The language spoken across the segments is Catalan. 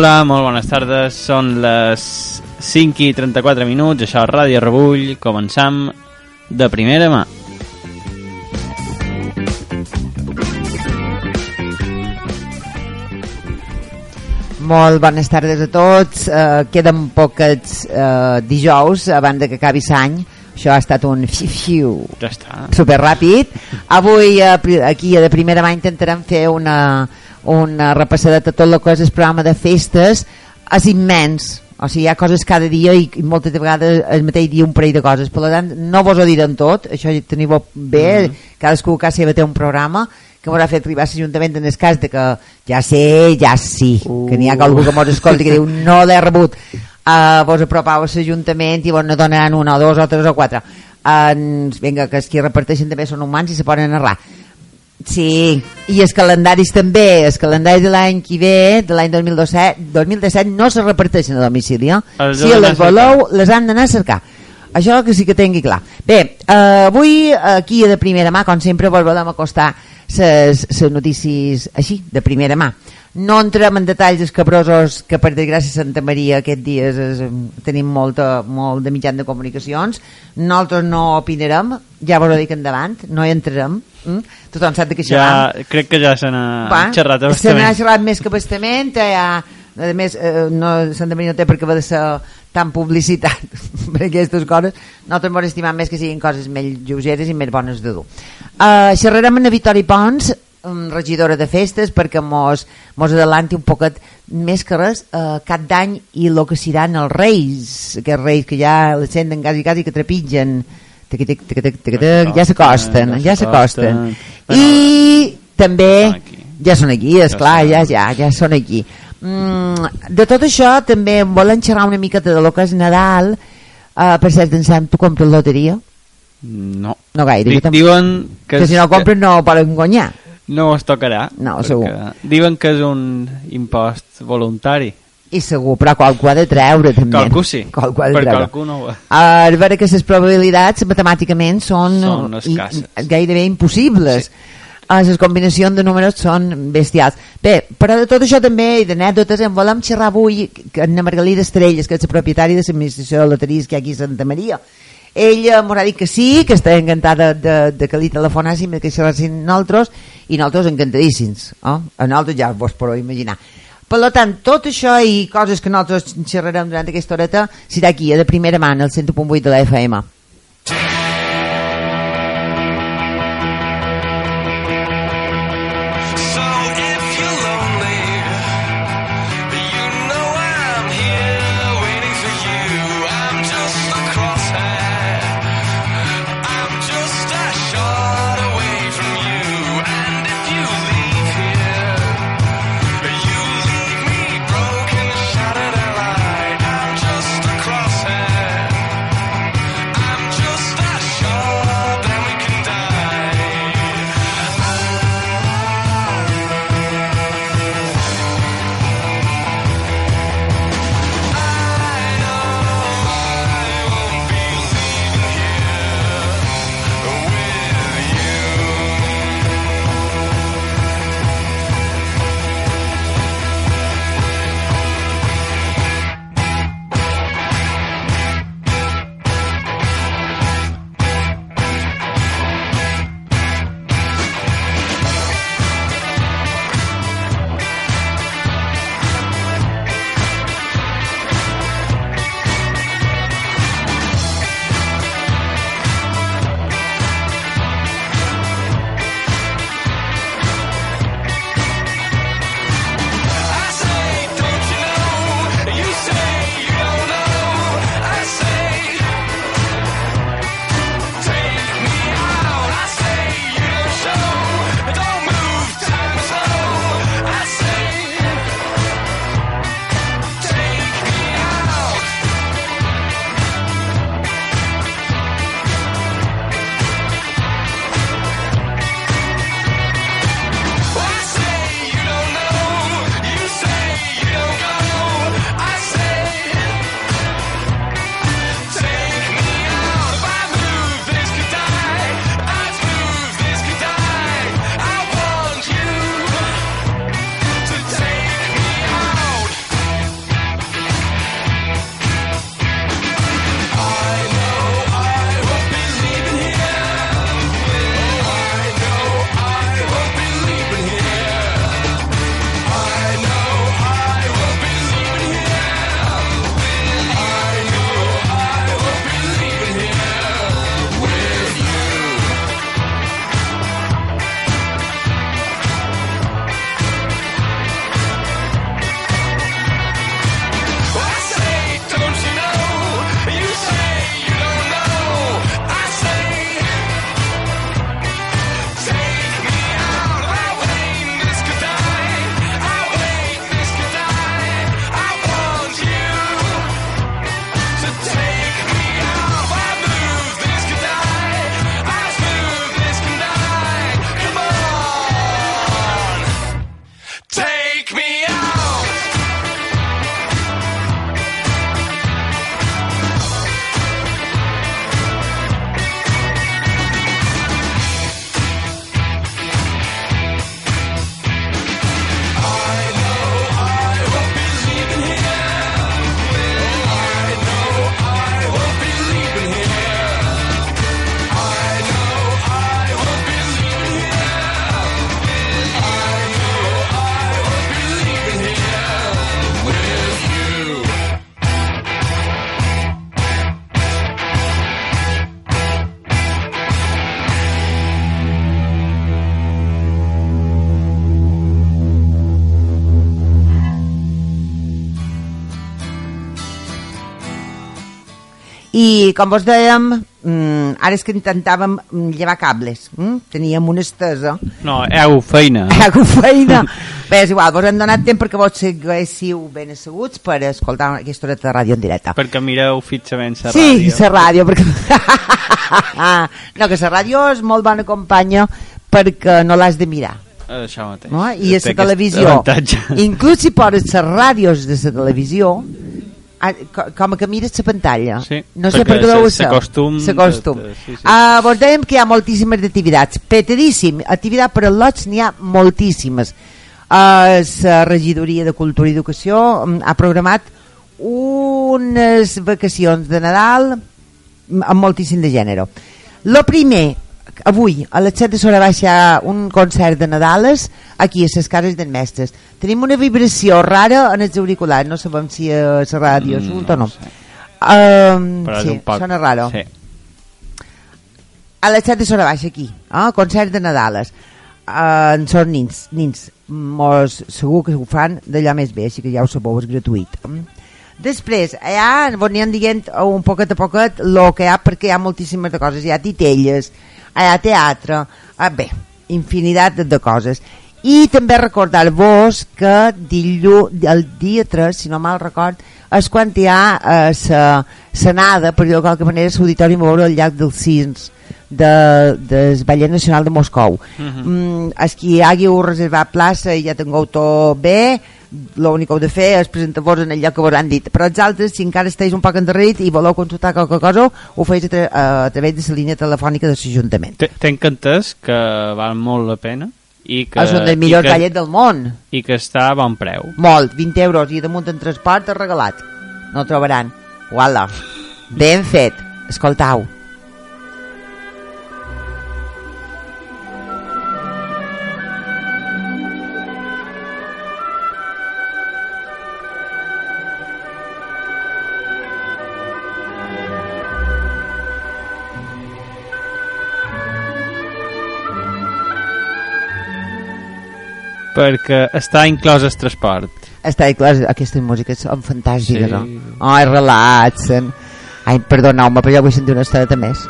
Hola, molt bones tardes. Són les 5 i 34 minuts. Això és Ràdio Rebull. Començam de primera mà. Molt bones tardes a tots. Uh, queden pocs uh, dijous abans de que acabi l'any. Això ha estat un fiu-fiu Ja està. super ràpid. Avui uh, aquí a de primera mà intentarem fer una, una repassadeta de tot el que és el programa de festes. És immens. O sigui, hi ha coses cada dia i, i moltes vegades el mateix dia un parell de coses. Per tant, no vos ho direm tot, això ja teniu bé, mm -hmm. cadascú que seva té un programa que m'haurà fet arribar a l'Ajuntament en el cas de que ja sé, ja sí, uh. que n'hi ha algú que mos escolti que diu no l'he rebut, uh, vos apropau a l'Ajuntament i vos ne donaran una o dos o tres o quatre. Uh, vinga, que els que reparteixen també són humans i se poden narrar. Sí, i els calendaris també, els calendaris de l'any que ve, de l'any 2017, 2017 no se reparteixen a domicili, eh? Si les voleu, les han d'anar a cercar. Això que sí que tingui clar. Bé, eh, avui aquí de primera mà, com sempre, volem acostar les notícies així, de primera mà. No entrem en detalls escabrosos que per desgràcia a Santa Maria aquest dia és, és, tenim molta, molt de mitjans de comunicacions. Nosaltres no opinarem, ja vos ho dic endavant, no hi entrarem. Mm? Tothom sap de què Ja, xerram. crec que ja se n'ha xerrat Se n'ha xerrat més que bastament, ja, a més, eh, no, Santa Maria no té per què haver de ser tan publicitat per aquestes coses. Nosaltres ens estimam més que siguin coses més lleugeres i més bones de dur. Uh, xerrarem amb la Vitori Pons, regidora de festes, perquè mos, mos adelanti un poquet més que res uh, cap d'any i el que seran els reis, aquests reis que ja les senten quasi, quasi que trepitgen tic, tic, tic, tic, tic, tic, ja s'acosten, ja s'acosten. I també ja són aquí, és clar, ja, ja, ja són aquí. Mm, de tot això també em volen xerrar una miqueta de lo que és Nadal. Uh, per cert, en tu compres loteria? No. No gaire. Di jo tam- diuen que, que si no compres no poden guanyar. No es tocarà. No, segur. Diuen que és un impost voluntari. I segur, però qualcú ha de treure també. Qualcú sí, Qualcú ha de per treure. qualcú no ho A veure que les probabilitats matemàticament són, Són escasses. gairebé impossibles. Sí. Sí. Les combinacions de números són bestials. Bé, però de tot això també i d'anècdotes en volem xerrar avui que en Margalida Estrelles, que és la propietària de l'administració de loteries que hi ha aquí a Santa Maria. Ella m'ha dit que sí, que està encantada de, de que li telefonàssim, de que xerrassin nosaltres, i nosaltres encantadíssims. Oh? A nosaltres ja vos podeu imaginar. Per tant, tot això i coses que nosaltres xerrarem durant aquesta horeta serà aquí, a de primera mà, al 100.8 de la FM. I com vos dèiem mm, ara és que intentàvem mm, llevar cables mm? teníem una estesa No, heu feina. Hago feina. Bé, és igual, vos hem donat temps perquè vos seguéssiu ben asseguts per escoltar aquesta hora de ràdio en directe. Perquè mireu fixament la Sí, ràdio. la ràdio, perquè... no, que la ràdio és molt bona companya perquè no l'has de mirar. Això mateix. No? I a la televisió, avantatge. inclús si poses les ràdios de la televisió, ah, co- com que mires la pantalla. Sí, no sé per què se- ser. s'acostum S'acostum. de- de- sí, sí. Ah, vos dèiem que hi ha moltíssimes activitats. Petadíssim. Activitat per als lots n'hi ha moltíssimes. Uh, la regidoria de Cultura i Educació mm, ha programat unes vacacions de Nadal amb moltíssim de gènere. Lo primer, avui, a les 7 de Sora baixa un concert de Nadales aquí a les cases d'en Mestres. Tenim una vibració rara en els auriculars, no sabem si a la ràdio Mm, surt o no no. sé. Um, Però sí, poc... sona raro. Sí. A les 7 de Sora baixa aquí, eh? concert de Nadales. Uh, són nins, nins. Mos, segur que ho fan d'allà més bé, així que ja ho sabeu, és gratuït. Mm. Després, allà vos aniran dient un poquet a poquet el que hi ha, perquè hi ha moltíssimes de coses. Hi ha titelles, ha teatre, ah, bé, infinitat de, coses. I també recordar-vos que dillu, el dia 3, si no mal record, és quan hi ha eh, sa, sanada, per dir-ho qualque manera, l'auditori veure al llac dels Cins de, del Ballet Nacional de Moscou. Uh -huh. mm, els qui hagueu reservat plaça i ja tingueu tot bé, l'únic que heu de fer és presentar-vos en el lloc que vos han dit. Però els altres, si encara esteu un poc endarrerit i voleu consultar qualque cosa, ho feu a, tra a, través de la línia telefònica de l'Ajuntament. Tenc entès que val molt la pena i que, És un dels millors que, del món. i que està a bon preu. Molt, 20 euros i damunt en transport és regalat. No trobaran. Uala. Ben fet. Escoltau. Perquè està inclòs el transport. Està clar, aquestes músiques són fantàstiques, Sí. no? Ai, relaxen. Ai, perdoneu-me, però jo vull sentir una estoneta més.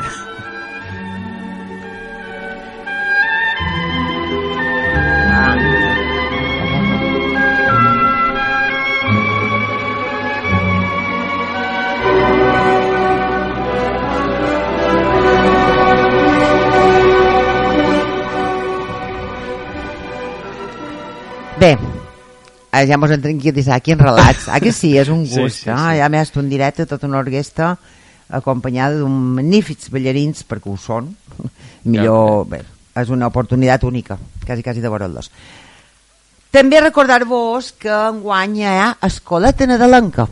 Eh, ja mos en tranquil·litzar aquí en relats. Ah, que sí, és un Sí, gust. sí, sí. Ja m'he estat en directe tota una orquestra acompanyada d'un magnífics ballarins, perquè ho són. Millor, bé, és una oportunitat única, quasi, quasi de veure'ls. També recordar-vos que enguany hi ha Escoleta Nadalenca.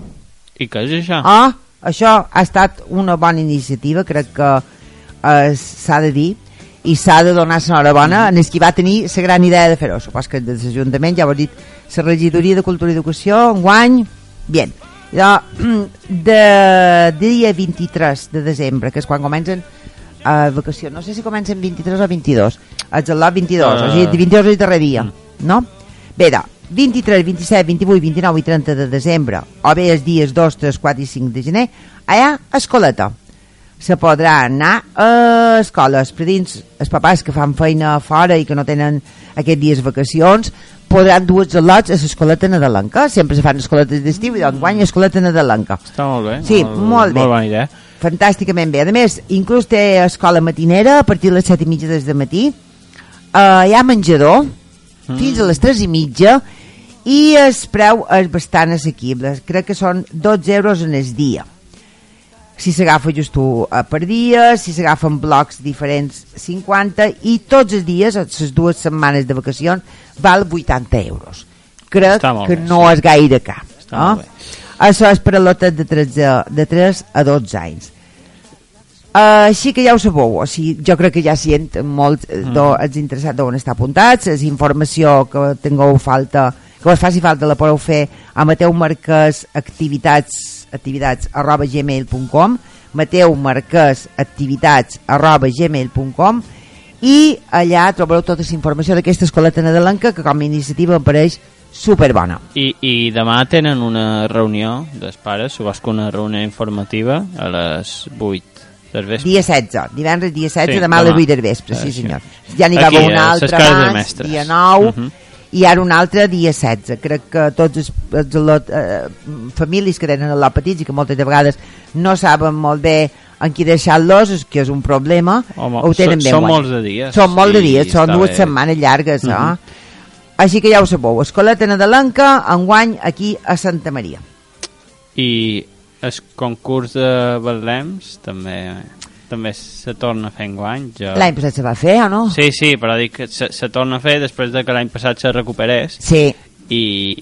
I què és això? Ah, això ha estat una bona iniciativa, crec que eh, s'ha de dir, i s'ha de donar l'enhorabona en els qui va tenir la gran idea de fer-ho. Supos que des de l'Ajuntament, ja ho dit, la regidoria de Cultura i Educació, enguany, bien. I de, de dia 23 de desembre, que és quan comencen a vacació, no sé si comencen 23 o 22, és el lot 22, Ah. o sigui, 22 és el darrer dia, no? Bé, de 23, 27, 28, 29 i 30 de desembre, o bé els dies 2, 3, 4 i 5 de gener, allà a Escoleta. Se podrà anar a escoles, per dins els papàs que fan feina fora i que no tenen aquests dies vacacions, podran dur els lots a l'escoleta nadalenca. Sempre se fan escoletes d'estiu i d'enguany escoleta nadalenca. Està molt bé. Sí, molt bé. Molt bona idea. Fantàsticament bé. A més, inclús té escola matinera a partir de les 7 i mitja des de matí. Uh, hi ha menjador Mm. fins a les 3 i mitja i el preu és bastant assequible. Crec que són 12 euros en el dia. Si s'agafa just un eh, per dia, si s'agafen blocs diferents 50 i tots els dies, les dues setmanes de vacacions, val 80 euros. Crec que bé, no sí. és gaire. Està no? Això és per a lotes de 3, a- de 3 a 12 anys. Uh, així que ja ho sabeu, o sigui, jo crec que ja sent molt mm. do, els interessats d'on està apuntats, és informació que tingueu falta, que us faci falta la podeu fer a Mateu Marquès activitats, activitats arroba gmail.com Mateu Marquès activitats arroba gmail.com i allà trobareu tota la informació d'aquesta escoleta nadalenca que com a iniciativa em pareix superbona. I, I demà tenen una reunió dels pares, que una reunió informativa a les 8 del vespre. Dia 16, divendres dia 16, Sí, demà a les demà. 8 del vespre, sí sí. senyor. Ja n'hi va haver una altra abans, dia 9, Mhm. I ara un altre dia 16. Crec que tots els, els lot, eh, famílies que tenen el lot petits i que moltes de vegades no saben molt bé en qui deixar-los, que és un problema, Home, ho tenen ben són guany. molts de dies, Són molts de dies, són dues bé. setmanes llargues, eh? Mhm. Així que ja ho sabeu, Escoleta Nadalenca, enguany aquí a Santa Maria. I el concurs de Betlems també també se torna a fer enguany. Jo... L'any passat se va fer, o no? Sí, sí, però dic que se, se torna a fer després de que l'any passat se recuperés Sí, i,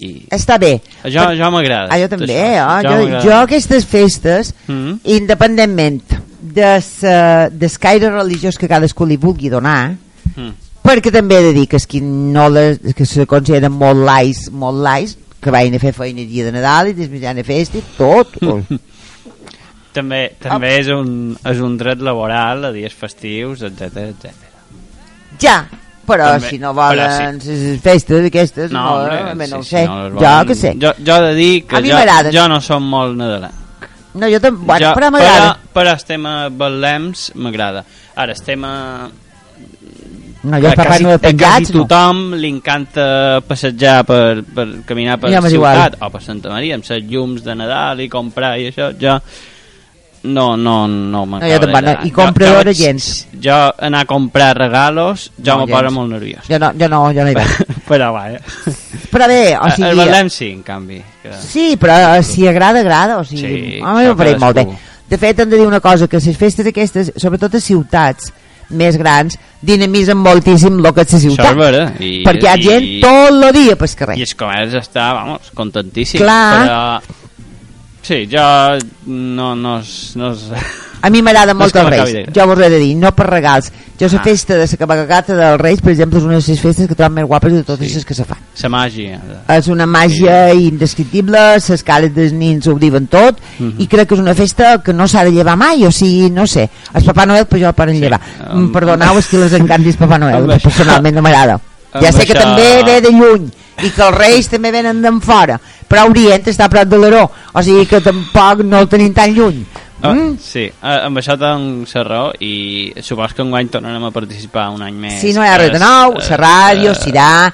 i està bé. jo, jo m'agrada. Ah, jo també, eh? jo, m'agrada. jo aquestes festes, Mhm. independentment de sa- del caire religiós que cadascú li vulgui donar, Mm. perquè també he de dir que qui no les, que se consideren molt lais, molt lais, que vagin a fer feina el dia de Nadal i després de festa i tot. També, també és, un, és un dret laboral a dies festius, etc etc. ja, però També, si no volen les festes aquestes, no, no, hombre, no ho sí, sé, si no les jo volen- que sé. Jo, jo he de dir que jo, jo no som molt nadalenc. No, jo també, bueno, jo, però m'agrada. Però, però el tema Betlems m'agrada. Ara, el tema... No, jo a Papà quasi, Noel a quasi penjats, no. tothom li encanta passejar per, per caminar per Ja la m'és igual. ciutat o per Santa Maria amb les llums de Nadal i comprar i això, jo no, no, no m'acaba jo tampoc, no. I compradora Jo- jo gens. Jo anar a comprar regalos jo No, me posa gens. molt nerviós. Jo no, jo no, jo no hi vaig. però vaja. Però bé, o el sigui... Betlem sí, en canvi. Que... Sí, però eh, si agrada, agrada. O sigui, Sí, a mi m'ho pareix molt bé. De fet, hem de dir una cosa, que les festes aquestes, sobretot a ciutats més grans, dinamitzen moltíssim el que és la ciutat. Això és vera. I, perquè hi ha i, gent tot el dia pel carrer. I el comerç està, vamos, contentíssim. Clar. Però... Sí, jo no, no, es- no, es- A mi m'agrada No és molt que els Reis. Jo vos he de dir, no per regals. Jo la Ah. festa de la cabalgata dels Reis, per exemple, és una de les festes que trobo més guapes de totes Sí. les que se fan. la màgia. És una màgia indescriptible, les cares dels nins ho diuen tot, Mhm. i crec que és una festa que no s'ha de llevar mai, o sigui, no sé. El Papà Noel, però jo el poden Sí, llevar. um, Perdoneu, és que les encantis Papà Noel, personalment no m'agrada. Ja sé que això- també ve de lluny, i que els Reis també venen d'en fora, però Orient està a prop de l'Aró, o sigui que tampoc no el tenim tan lluny. Ah, Mm? Sí, eh, amb això tens la raó i supos que enguany tornarem a participar un any més. Si no hi ha res de nou, Eh, la ràdio eh, serà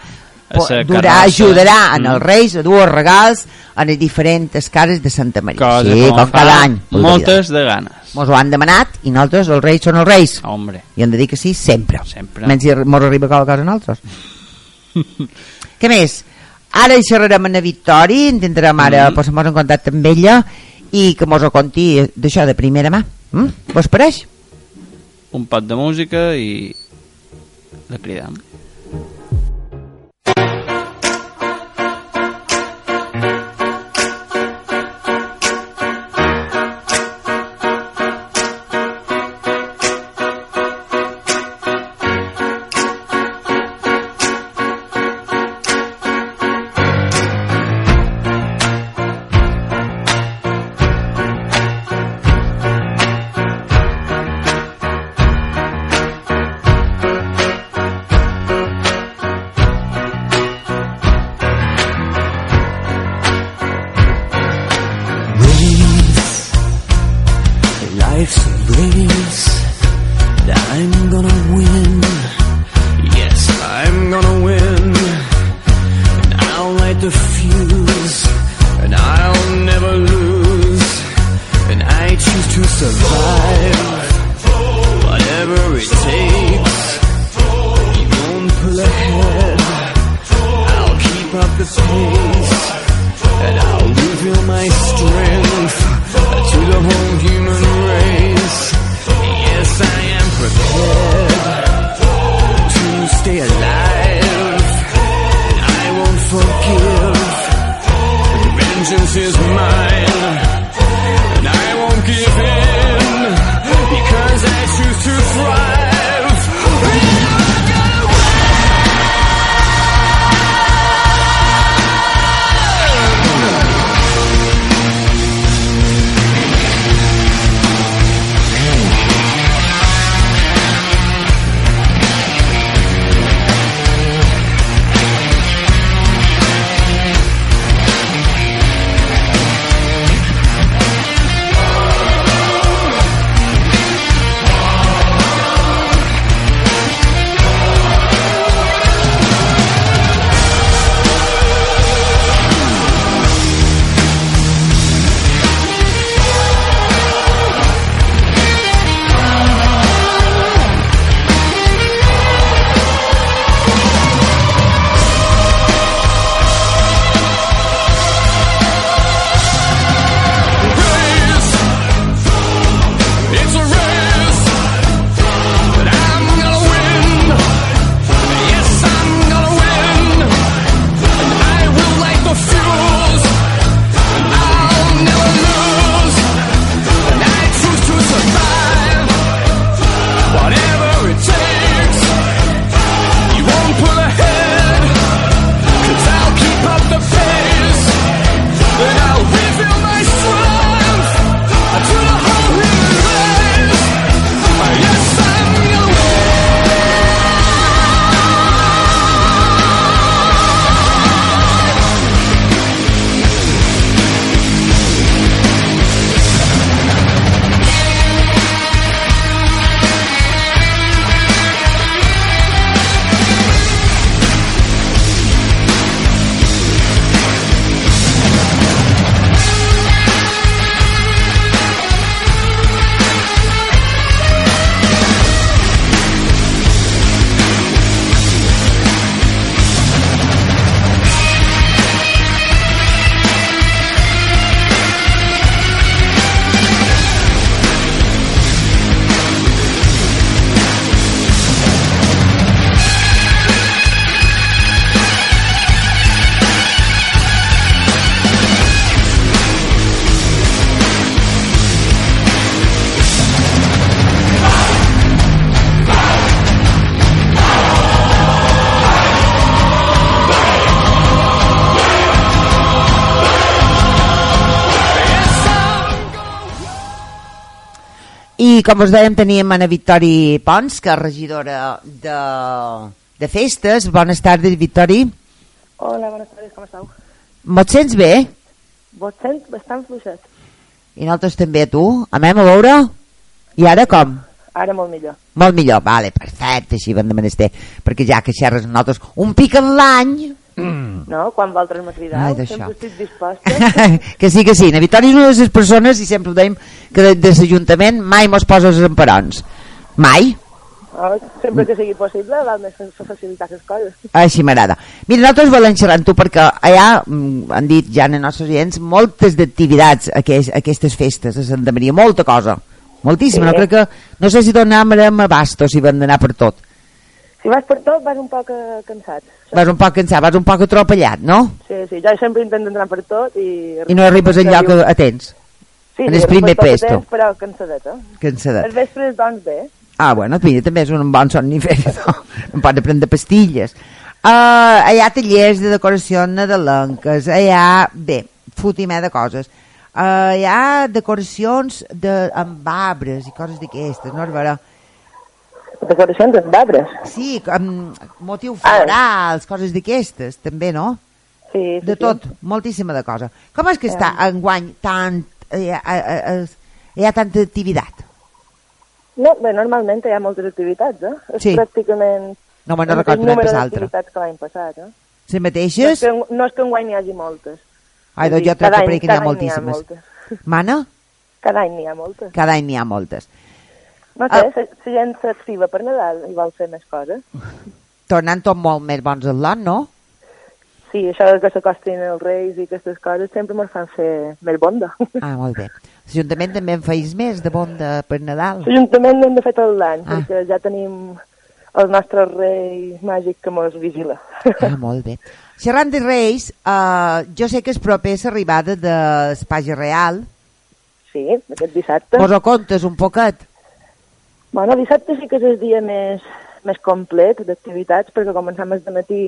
po- sa durà, ajudarà en Mm. els Reis a dur els regals a les diferents cases de Santa Maria. Cosa sí, com cada any. Moltes de ganes. Mos ho han demanat i nosaltres, els Reis són els Reis. Hombre, I hem de dir que sí, sempre. Sempre. Menys si mos arriba qualque cosa a nosaltres. Què més? Ara hi xerrarem amb la Victòria, intentarem ara Mm. posar-nos en contacte amb ella i que mos ho conti d'això de primera mà. Mm? Vos pareix? un pot de música i la cridam. I com us dèiem teníem Ana Victori Pons, que és regidora de, de festes. Bones tardes, Victori. Hola, buenas tardes, com esteu? Me't sents bé? Vos sent bastant fluixet. I nosaltres també, tu? Anem a veure? I ara com? Ara molt millor. Molt millor, vale, perfecte, així vam de menester, perquè ja que xerres nosaltres un pic en l'any, No? Quan vosaltres Ai, d'això. sempre estic disposta. que sí, que sí, na Vitòria és una de les persones, i sempre ho dèiem, que de, de l'Ajuntament mai mos posa els emperons. Mai. No? Sempre que sigui possible, val més fa- facilitar les coses. Així m'agrada. Mira, nosaltres volem xerrar amb tu perquè allà, mm, han dit ja en els nostres oients, moltes d'activitats aquest, aquestes festes a Santa Maria, molta cosa. Moltíssima, Sí. no crec que... No sé si donàrem abast o si vam d'anar per tot. Si vas per tot, vas un poc eh, cansat. Vas un poc cansat, vas un poc atropellat, no? Sí, sí, jo sempre intento entrar per tot i... I no arribes enlloc a, a temps. Sí, en sí, el primer pesto. temps, Però cansadeta. Cansadet. Els vespres, doncs, bé. Ah, bueno, mira, també és un bon somnífer, no? Em pot prendre pastilles. Uh, hi ha tallers de decoració nadalenques, hi ha, bé, fotimer de coses. Uh, hi ha decoracions de, amb arbres i coses d'aquestes, no, Arbara? Decoracions amb arbres. Sí, amb motius Ah. florals, coses d'aquestes, també, no? Sí, sí, De sí. tot, moltíssima de cosa. Com és que està enguany tant, hi ha, hi ha, tanta activitat? No, bé, normalment hi ha moltes activitats, eh? És Sí. pràcticament No me'n el recordo l'any número passat. d'activitats que l'any passat, eh? Les No és, mateixes? que, no és que enguany n'hi hagi moltes. Ai, doncs jo crec que per aquí n'hi ha moltíssimes. Mana? Cada any n'hi ha moltes. Cada any n'hi ha moltes. No Ah. sé, la gent s'activa per Nadal i vol fer més coses. Tornant tot molt més bons al lot, no? Sí, això que s'acostin els reis i aquestes coses sempre me'n fan fer més bonda. Ah, molt bé. L'Ajuntament també en feis més de bon de, per Nadal. L'Ajuntament n'hem de fer tot l'any, Ah. perquè ja tenim el nostre rei màgic que mos vigila. Ah, molt bé. Xerrant de Reis, uh, jo sé que és proper l'arribada de l'Espagi Real. sí, aquest dissabte. Mos ho contes un poquet? Bueno, dissabte sí que és el dia més, més complet d'activitats, perquè començam de matí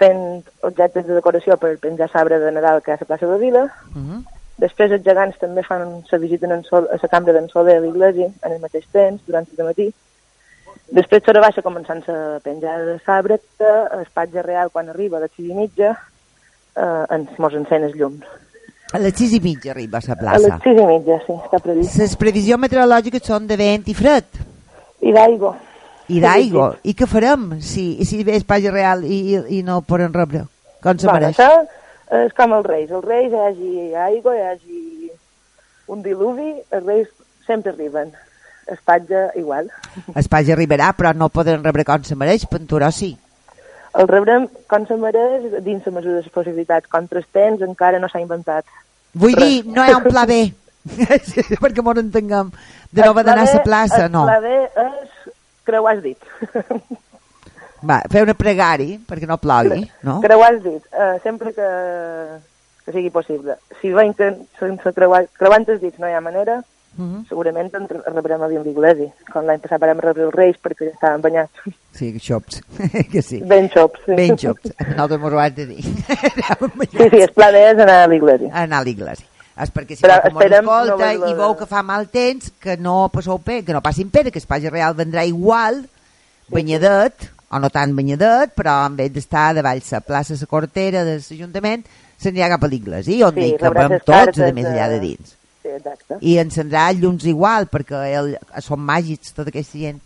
fent objectes de decoració per penjar sabre de Nadal que hi ha a la plaça de Vila. Uh -huh. Després els gegants també fan la visita en sol, a la cambra d'en Soler a l'església en el mateix temps, durant el matí. Després s'hora baixa començant la penjada de sabre, espatge real quan arriba a les sis i mitja eh, ens mos encén els llums. A les sis i mitja arriba a la A plaça. les sis i mitja, sí, està previst. Les previsions meteorològiques són de vent i fred. I d'aigua. I d'aigua. I què farem si, si ve Espagi Real i, i, i no poden rebre? Com se mereix? això és com els reis. Els reis hi hagi aigua, hi hagi un diluvi, els reis sempre arriben. Espatge igual. Espagi arribarà, però no poden rebre com se mereix, Penturó sí. El rebrem com se mereix dins la mesura de les possibilitats. Contra els temps encara no s'ha inventat. Vull Res. dir, no hi ha un pla B, perquè m'ho entenguem, de no El haver d'anar a la plaça, no. El pla és creuar has dit. Va, fer una pregari perquè no plogui, no? Creuar has dit, uh, sempre que, que sigui possible. Si veiem que sense creuar, creuant els dits no hi ha manera, Mhm. segurament en re- rebrem a l'Iglesi. Com l'any passat vam rebre els Reis perquè ja estaven banyats. Sí, xops, que sí. Ben xops. Sí. Ben xops, nosaltres m'ho ho has de dir. Sí, sí, el pla és anar a l'Iglesi. Anar a l'església. És perquè si Però esperem no escolta haver-lo i de- veu que fa mal temps, que no passeu pe, que no passin pena, que Espagi Real vendrà igual, banyadet, o no tan banyadet, però en vez d'estar davall la plaça la cortera de l'Ajuntament, s'anirà cap a l'església, on Sí, hi les tots, a més de- allà de dins. Sí, exacte. I encendrà llums igual, perquè el, són màgics, tota aquesta gent.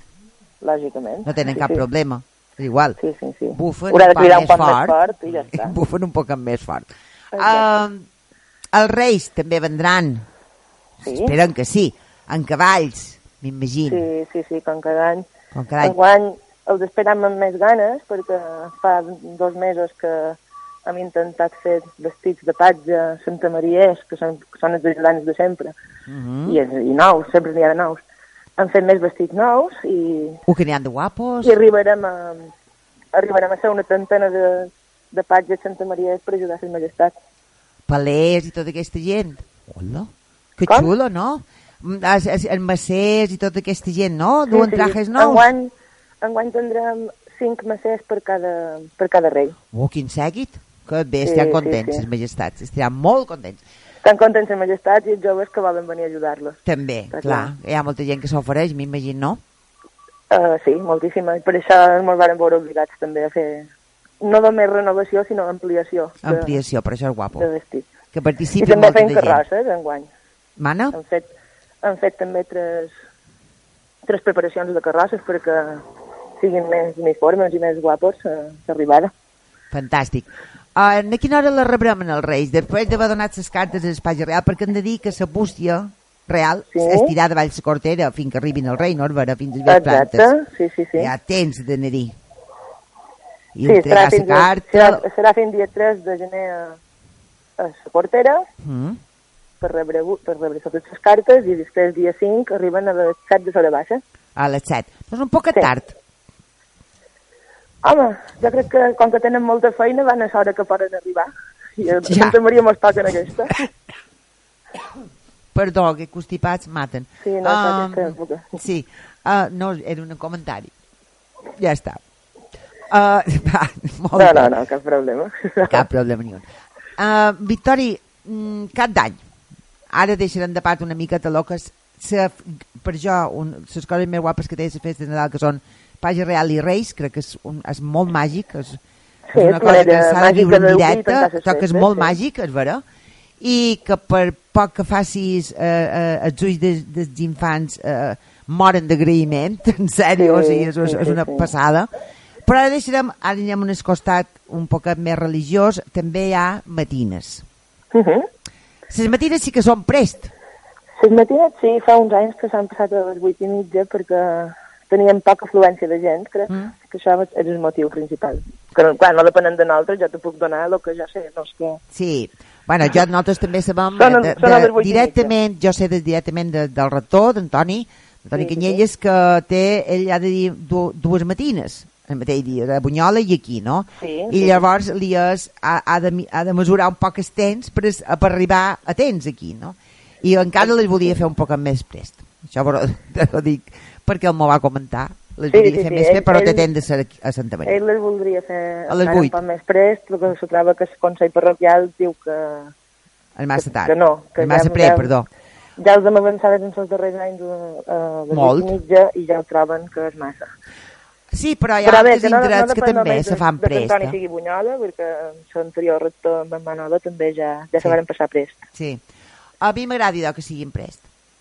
Lògicament. No tenen sí, cap sí. problema. És igual. Sí, sí, sí. Bufen Haurà de un poc més poc més fort. fort i ja està. Bufen un poc més fort. Exacte. Uh, els reis també vendran, Sí. esperen que sí, en cavalls, m'imagino. Sí, sí, sí, com cada any. Com cada any. Enguany els esperam amb més ganes perquè fa dos mesos que hem intentat fer vestits de patge Santa Maria, que són, que són els ajudants de sempre, Mhm. I, i nous, sempre n'hi ha de nous. Hem fet més vestits nous i, Uh, que n'hi ha de guapos. i arribarem a, arribarem a ser una trentena de, de patges Santa Maria per ajudar a les majestats. Palers i tota aquesta gent. Hola, que Com? xulo, no? Els, els, els macers i tota aquesta gent, no? Duen trajes nous. Enguany, enguany tindrem cinc macers per cada, per cada rei. Oh, quin seguit. Que bé, Sí, estaran sí, contents, sí. les majestats. Estaran molt contents. Estan contents les majestats i els joves que volen venir a ajudar-los. També, Està clar. clar. Hi ha molta gent que s'ofereix, m'imagino, no? Uh, sí, moltíssima. I per això ens van veure obligats també a fer no només renovació, sinó ampliació de, Ampliació, per això és guapo. de vestit. Que I participi també molta fem de gent. carrosses, enguany. Mana? Han fet, han fet també tres, tres preparacions de carrosses perquè siguin més uniformes i més guapos eh, d'arribada. Fantàstic. Uh, a quina hora la rebrem en els Reis? Després d'haver donat les cartes a l'Espatge Real, perquè hem de dir que la bústia real Sí. es tirà de Valls Cortera fins que arribin al rei, no? Vera, fins a les Exacte, plantes. sí, sí, sí. Hi ha temps d'anar-hi. I sí, serà fins, carta... serà, serà fins dia 3 de gener a, a la portera Mm. per rebre, per rebre totes les cartes i després dia 5 arriben a les 7 de l'hora baixa. A les 7. Doncs un poc Sí. tard. Home, jo crec que com que tenen molta feina van a l'hora que poden arribar. I a Ja. Santa Maria mos toquen aquesta. Perdó, que constipats maten. Sí, no, època. Sí, uh, no, era un comentari. Ja està. Uh, va, molt No, no, no, cap problema. Cap problema ni un. Uh, Victori, mm, cap d'any. Ara deixarem de part una miqueta el que és sa, per jo, un, les coses més guapes que té la festa de Nadal, que són Page Real i Reis, crec que és, un, és molt màgic, és, Sí, és una cosa que s'ha de viure en de directe, però que és molt sí. màgic, és vera, i que per poc que facis eh, eh, els ulls dels, dels infants eh, moren d'agraïment, en sèrio, Sí, o sigui, és, sí, és sí, una sí. passada. Però ara deixarem, ara anirem a un costat un poc més religiós, també hi ha matines. Uh -huh. Les matines sí que són prest. Les matines sí, fa uns anys que s'han passat a les 8 i mitja perquè teníem poca afluència de gent, crec Mm. que això és el motiu principal. Que, no, clar, no depenen de nosaltres, jo te puc donar el que ja sé, no és que... Sí. Bueno, jo, nosaltres també sabem Són de, són de, vuit i directament, jo sé de, directament de, del rector, d'Antoni, Antoni Sí, sí, Canyelles, que té, ell ha de dir du, dues matines, el mateix dia, a Bunyola i aquí, no? Sí, I sí, llavors li és, ha, ha, de, ha de mesurar un poc el temps per, per arribar a temps aquí, no? I encara les volia fer un poc més prest. Això però, ho dic perquè el m'ho va comentar. Les Sí, volia sí, fer sí, més ell- bé, però ell- té temps de ser a Santa Maria. Ell les voldria fer A les encara vuit. un poc més prest, perquè se troba que el Consell Parroquial diu que, El massa tard. que no. Que el massa ja, pre, ja, perdó. Ja els hem avançat en els darrers anys a, a les Molt. 8 i mitja i ja ho troben que és massa. Sí, però hi ha Però bé, altres que no, no indrets que també se fan de, de prest. que Antoni eh? sigui Bunyola, perquè l'anterior rector amb en Manolo també ja, ja Sí. se van passar prest. Sí. A mi m'agrada que siguin prest.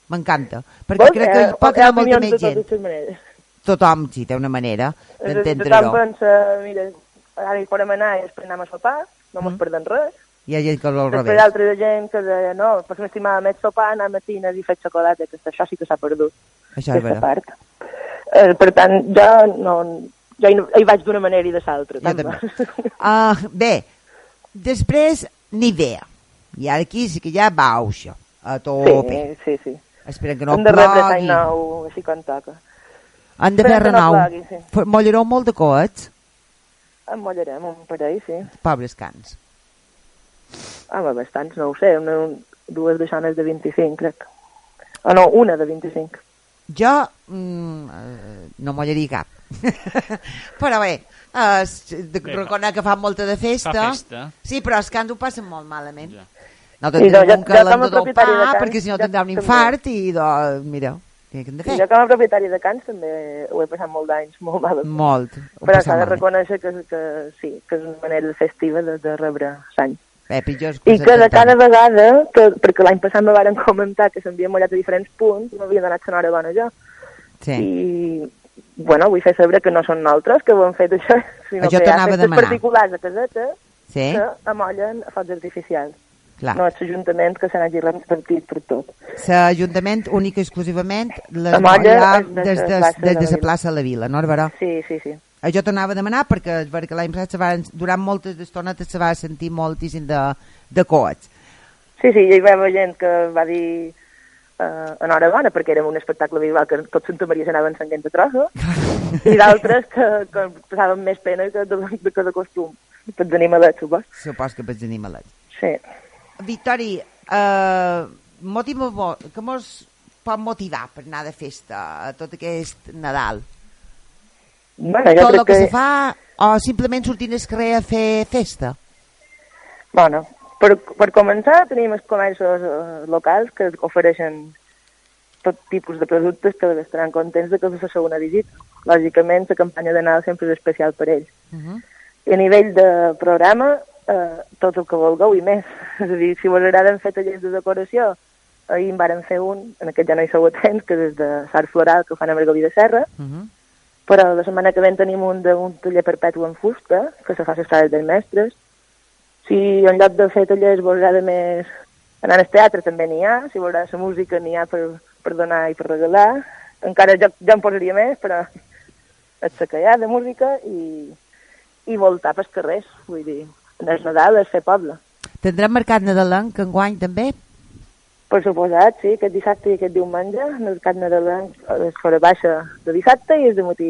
M'encanta. Perquè Vols? crec que hi pot anar molta més de gent. Tothom, sí, té una manera Tothom d'entendre-ho. pensa, mira, ara hi podem anar i després anem a sopar, no mos Mm. perdem res. Hi ha gent que al Després revés. altra gent que deia, no, pues m'estimava més sopar, anar a matines i fer xocolata, que això sí que s'ha perdut, Això és part. Eh, per tant, jo no, jo hi, no- hi vaig d'una manera i de l'altra. Jo també. Ah, bé, després ni idea. I ara aquí sí que ja va això, a tope. Sí, sí, sí. Esperen que no Hem de rebre l'any nou, així com toca. Han de fer Esperem no renou. plogui, sí. Mollareu molt de coets, En mollarem un parell, sí. pobres cans. Home, bastants, no ho sé, una, un, dues deixones de 25, crec. O no, una de 25. Jo mm, eh, no mollaria cap. però bé, de, Bé, reconec que fan molta de festa. Fa festa. Sí, però els cans ho passen molt malament. Ja. No I tenim jo- jo- un que a de dopar, perquè si no ja tindrà un també. infart i, doncs, mira, què hem de I fer? jo com a propietari de cans també ho he passat molt d'anys, molt malament. Molt. Però s'ha de reconèixer que, que sí, que és una manera festiva de, de rebre l'any. Bé, és I que de cada vegada, que, perquè l'any passat me varen comentar que s'havien mullat a diferents punts, m'havien donat l'enhorabona jo. Sí. I, bueno, vull fer saber que no són nosaltres que ho han fet això, sinó Això que hi ha festes particulars a casetes Sí, que amollen a focs artificials. clar. No és l'Ajuntament que se n'hagi repartit per tot. L'Ajuntament, únic i exclusivament, les La molla molla és de des de, des de la plaça de la Vila, no, Baró? Sí, sí, sí. Jo t'anava a demanar perquè, perquè l'any passat van, durant moltes estonetes se va sentir moltíssim de, de coets. Sí, sí, hi va haver gent que va dir uh, enhorabona perquè era un espectacle visual que tot Santa Maria s'anava encenguent de trosso i d'altres que, que passaven més pena que de, de, que de costum. Tots animalets, supos. Supos que pots animalet. Sí. Victori, eh, motiu, que mos pot motivar per anar de festa a tot aquest Nadal? Bueno, jo tot el crec que, que... se fa o simplement sortint al carrer a fer festa? Bueno, Per, per començar, tenim els comerços eh, locals que ofereixen tot tipus de productes que estaran contents de que fes la segona visita. Lògicament, la campanya de Nadal sempre és especial per ells. Uh -huh. I a nivell de programa, eh, tot el que vulgueu i més. És a dir, si vos agraden fer tallers de decoració, ahir en varen fer un, en aquest ja no hi sou a temps, que és de Sart Floral, que fan a Margaví de Serra, Uh -huh. Però la setmana que ve en tenim un d'un taller perpetu en fusta, que se fa les sales dels mestres. Si en lloc de fer tallers vos agrada més anar al teatre, també n'hi ha. Si agrada la música, n'hi ha per, per donar i per regalar. Encara jo, jo en posaria més, però et ha de música i, i voltar pels carrers. Vull dir, en el Nadal és fer poble. Tindrem mercat nadalenc enguany també? Per suposat, sí, aquest dissabte i aquest diumenge, el mercat nadalenc és fora baixa de dissabte i és de matí,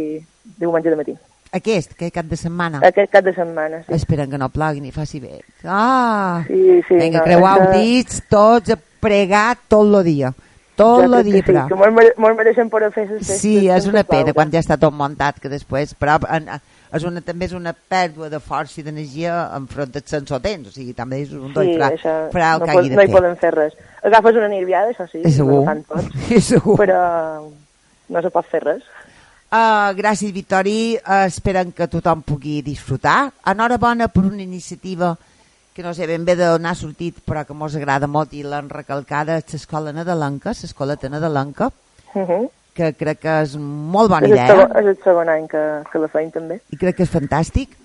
diumenge de matí. Aquest, aquest cap de setmana. Aquest cap de setmana, sí. Esperen que no plogui ni faci bé. Ah! Sí, sí. Vinga, no, els que- dits, tots a pregar tot el dia. Tot el dia, sí, però. que molt, molt mereixen per fer les festes. Sí, és una pena quan ja està tot muntat que després, però en, en- és una, també és una pèrdua de força i d'energia enfront del sense temps, o sigui, també és un Sí, doi fra, això fra el no, que pot, hagi de no hi fer. poden fer res. Agafes una nirviada, això sí, És segur, és segur. però no se pot fer res. Uh, gràcies, Vitori. Uh, esperen que tothom pugui disfrutar. Enhorabona per una iniciativa que no sé ben bé d'on ha sortit, però que mos agrada molt i l'han recalcada, és l'escola nadalenca, l'escoleta nadalenca, Uh -huh. Que crec que és molt bona és, el idea segon, és el segon any que, que la feim també. i crec que és fantàstic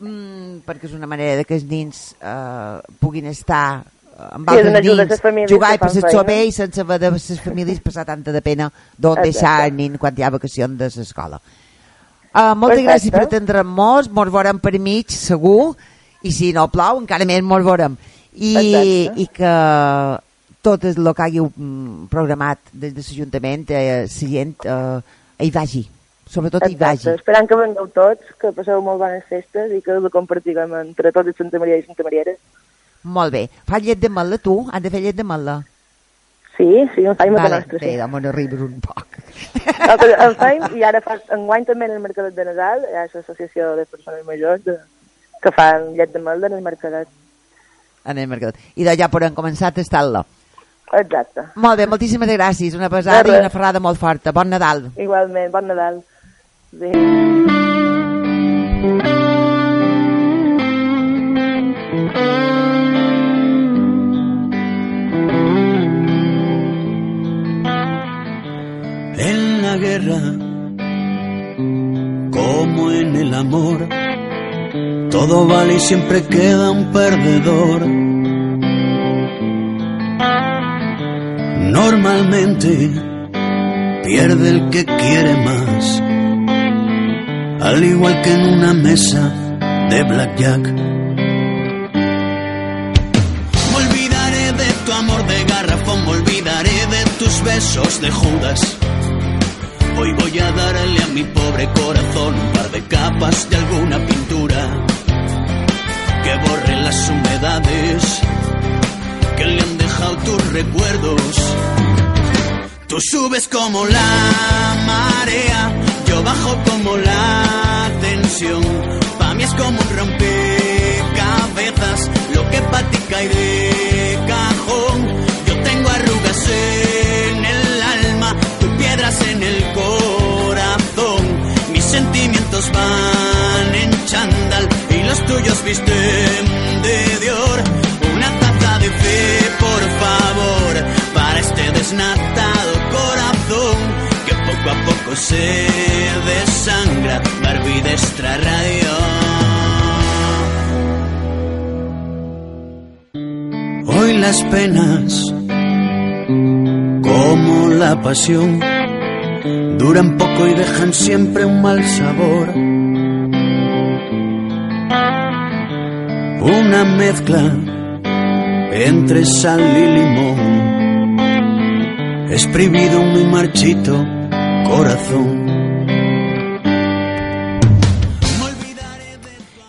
mm, perquè és una manera de que els nins eh, puguin estar eh, amb Sí, altres nins, jugar i passar feina. bé i sense haver de les famílies passar tanta de pena d'on deixar el nin quan hi ha vacacions de l'escola. Uh, moltes Perfecte. gràcies per atendre'm molts, mos veurem per mig, segur, i si no plou encara més mos veurem. I, Exacte. i que tot el que hagueu mm, programat des de l'Ajuntament, eh, la gent eh, hi vagi, sobretot hi vagi. Exacte. Esperant que vengueu tots, que passeu molt bones festes i que ho compartiguem entre tots els Santa Maria i Santa Marieres. Molt bé. Fa llet de mel·la, tu? Has de fer llet de mel·la? Sí, sí, en feim a Vale, nostra, bé, sí. home, no riure un poc. El, el feim, i ara fa, enguany també en el Mercadet de Nadal, hi ha l'associació de persones majors de, que fan llet de melda en el Mercadet. En el mercat. I de ja podem començar a tastar-la. Exacte. Molt bé, moltíssimes gràcies. Una pesada i una ferrada molt forta. Bon Nadal. Igualment, bon Nadal. Sí. En la guerra, como en el amor, todo vale y siempre queda un perdedor. Normalmente pierde el que quiere más, al igual que en una mesa de blackjack. Me olvidaré de tu amor de garrafón, me olvidaré de tus besos de Judas. Hoy voy a darle a mi pobre corazón un par de capas de alguna pintura que borre las humedades recuerdos. Tú subes como la marea, yo bajo como la tensión. Pa' mí es como un rompecabezas, lo que pa' ti cae de cajón. Yo tengo arrugas en el alma, tú piedras en el corazón. Mis sentimientos van en chándal y los tuyos visten de Dior. Desnatado corazón que poco a poco se desangra. Barbie de extra radio. Hoy las penas, como la pasión, duran poco y dejan siempre un mal sabor. Una mezcla entre sal y limón, exprimido un muy marchito corazón.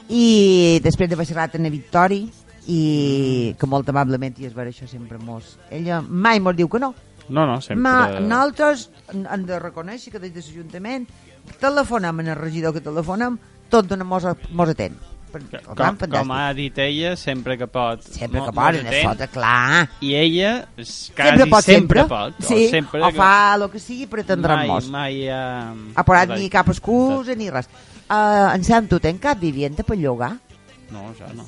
I després de baixar en Victori i que molt amablement i es veure això sempre mos ella mai mos diu que no. No, no, sempre... Ma, nosaltres hem de reconèixer que des de l'Ajuntament telefonem en el regidor que telefonem tot dona mos, mos atén per, Com, escolta'm, com fantàstic. ha dit ella, sempre que pot. Sempre que es atent, fota, clar. I ella quasi Sempre pot, sempre. pot. Sí, o, sempre o fa el que sigui per atendre'n mai, molts. mai ha... Ha parat ni cap excusa ni res. Uh, en Sam, tu tens cap vivienda per llogar? No, això no.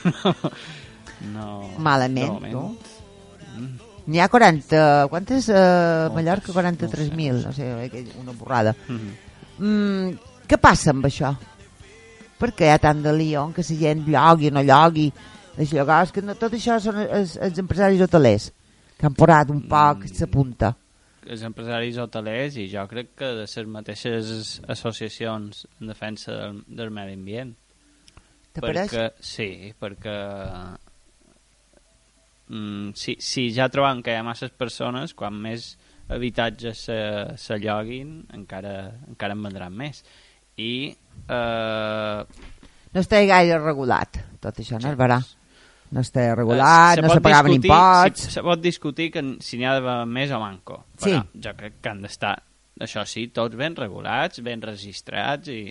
no. Malament, no? N'hi ha 40... Quantes? Uh, Mallorca, no 43.000. No sé, una borrada. Mhm. Mm, què passa amb això? Per què hi ha tant de lió en que la gent llogui o no llogui? Llogars, que no, tot això són els, els empresaris hotelers que han posat un poc Mm. la punta. els empresaris hotelers i jo crec que de les mateixes associacions en defensa del, del medi ambient. Perquè, sí, perquè mm, si, si ja trobem que hi ha masses persones, quan més habitatges se, se lloguin, encara, encara en vendran més. I eh, No està gaire regulat, tot això, no és verà. No està Eh, regulat, no pot se pagaven discutir-. Se, se pot discutir que si n'hi ha d'haver més o manco. Sí. Però jo crec que han d'estar, això sí, tots ben regulats, ben registrats, i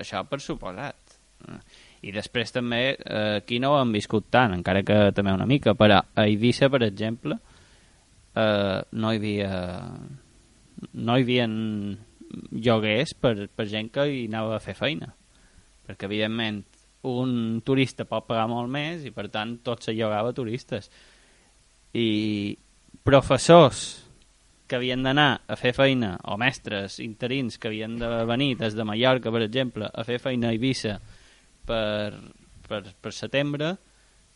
això per suposat. Eh, I després també, eh, aquí no ho hem viscut tant, encara que també una mica, però a Eivissa, per exemple, eh, no hi havia no hi havia lloguers per, per gent que hi anava a fer feina. Perquè evidentment un turista pot pagar molt més i per tant tot se llogava a turistes. I professors que havien d'anar a fer feina o mestres interins que havien de venir des de Mallorca per exemple a fer feina a Eivissa per, per, per setembre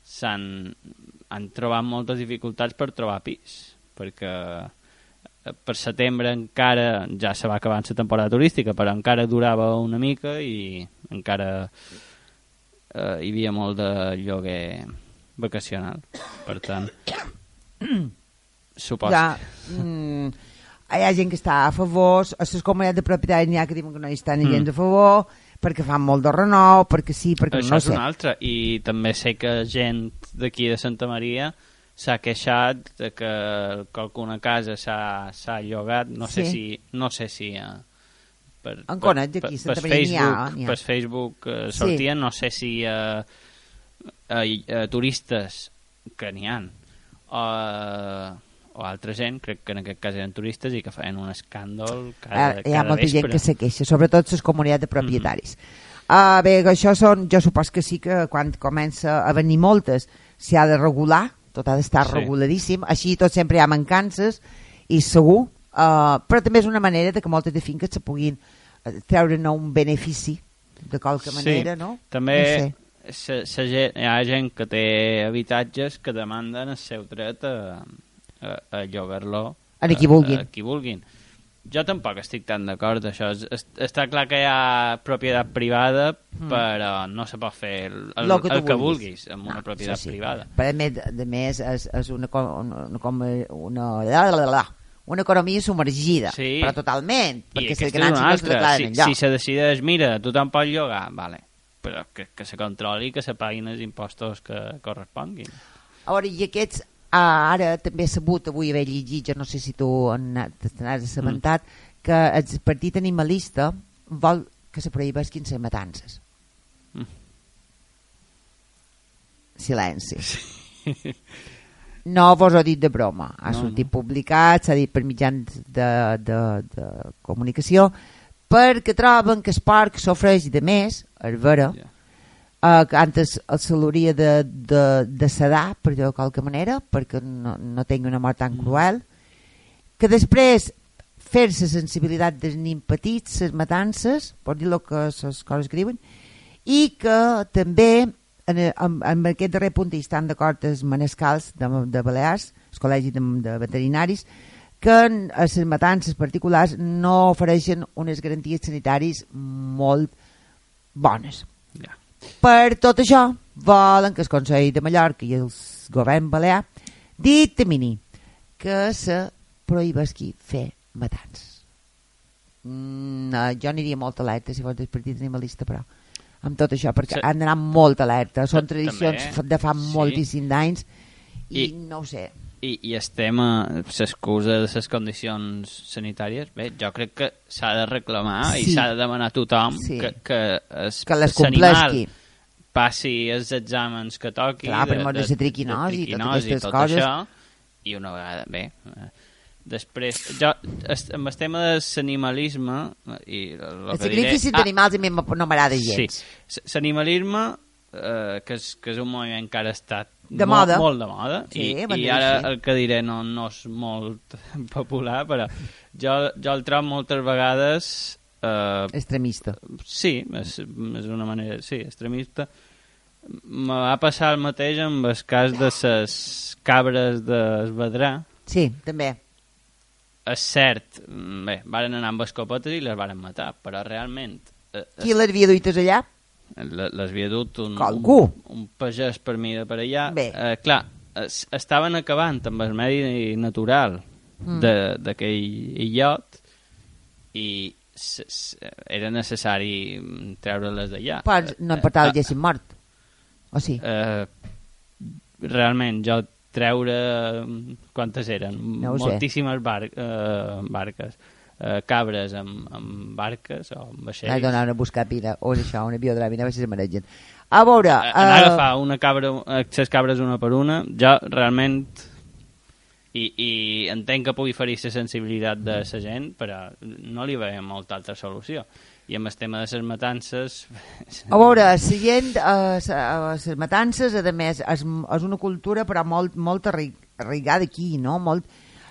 s'han han trobat moltes dificultats per trobar pis perquè per setembre encara ja se va acabant la temporada turística però encara durava una mica i encara eh, hi havia molt de lloguer vacacional per tant suposo Ja, mm, hi ha gent que està a favor, a les comunitats de propietaris n'hi ha que diuen que no hi estan Mm. gens a favor, perquè fan molt de renou, perquè sí, perquè Això no és sé. una altra. I també sé que gent d'aquí de Santa Maria s'ha queixat de que qualcuna casa s'ha llogat, no sé Sí. si... No sé si eh, per, En conec d'aquí, Santa Maria n'hi ha, per Facebook eh, Sí. sortien, no sé si eh, eh, eh, turistes que n'hi ha o, o altra gent, crec que en aquest cas eren turistes i que feien un escàndol cada, Ah, hi ha molta vespre. gent que se queixa, sobretot les comunitats de propietaris. Uh, bé, això són, jo supos que sí que quan comença a venir moltes s'hi ha de regular, tot ha d'estar Sí. reguladíssim, així tot sempre hi ha mancances i segur, uh, però també és una manera de que moltes de finques se puguin eh, treure-ne un benefici de qualque manera, sí. no? També No sé. sa gent, hi ha gent que té habitatges que demanden el seu dret a, a, a llogar-lo A qui vulguin. A, a qui vulguin. Jo tampoc estic tan d'acord això. És, està clar que hi ha propietat privada, Mm. però no se pot fer el, el, Lo que el que vulguis. vulguis amb una No, propietat això sí. privada. Però a més, de més és, és una, una, una, com- una, la, la, la, una economia submergida, Sí. però totalment, I perquè aquesta és grans una no Si, si se decideix, mira, tothom pot llogar, vale. però que, que se controli i que se paguin els impostos que corresponguin. A veure, i aquests, ah, ara també he sabut, avui haver llegit, jo no sé si tu te n'has assabentat, Mm. que el partit animalista vol que se prohibesquin les matances. Mm. Silenci. No vos ho he dit de broma. Ha No, sortit no. publicat, s'ha dit per mitjans de, de, de comunicació, perquè troben que el porc s'ofreix de més, és vera, Ja. Uh, antes se l'hauria de, de, de sedar, per dir-ho de qualque manera, perquè no, no tingui una mort tan cruel, que després fer-se sensibilitat dels nins petits, les matances, pot dir lo que les coses que diuen, i que també en, en, en aquest darrer punt hi estan d'acord els manescals de, de Balears, el col·legi de, de veterinaris, que les matances particulars no ofereixen unes garanties sanitaris molt bones. Per tot això, volen que el Consell de Mallorca i el govern balear dictamini que se prohibesqui fer matans. Mm, no, jo aniria molt alerta si fos del partit animalista, però amb tot això, perquè Sí. han d'anar molt alerta. Són tradicions també, de fa sí. moltíssim d'anys i, I- no ho sé. I, i estem a l'excusa de les condicions sanitàries. Bé, jo crec que s'ha de reclamar i Sí. s'ha de demanar a tothom Sí. que, que, es, Que les compleixi. passi els exàmens que toqui Clar, per mort de la triquinosi i totes aquestes tot coses. això, i una vegada, bé, després, jo, es- amb el tema de l'animalisme, i el, que diré- Ah, d'animals a mi no m'agrada gens. Sí, l'animalisme, eh, que, és, que és un moviment que ara està De molt, moda. molt de moda, Sí, i, i ara així. el que diré no, no és molt popular, però jo, jo el trobo moltes vegades... Eh, Extremista. Sí, és, és una manera, sí, extremista. Me va passar el mateix amb el cas de les cabres d'Esvedrà. Sí, també. És cert, bé, varen anar amb escopetes i les varen matar, però realment eh, Qui les havia duites allà? Le- les havia dut un, un, un pagès per mi de per allà. Bé. Eh, clar, es, estaven acabant amb el medi natural Mm. de- d'aquell illot i s, s, era necessari treure-les d'allà. Però no Eh, importava eh, que haguessin mort. O sí? eh, realment, jo treure... mm, Quantes eren? No. Moltíssimes bar eh, barques. Eh, cabres amb, amb barques o amb vaixells. Vaig donar una buscar pira, o és això, un avió de la mina, a veure si mereixen. A veure... Eh, anar a eh, agafar una cabra, eh, ses cabres una per una, jo realment i, i entenc que pugui ferir la sensibilitat de la gent, però no li veiem molta altra solució. I amb el tema de les matances... A veure, la gent, eh, les matances, a més, és, és una cultura però molt, molt arraigada aquí, no? Molt,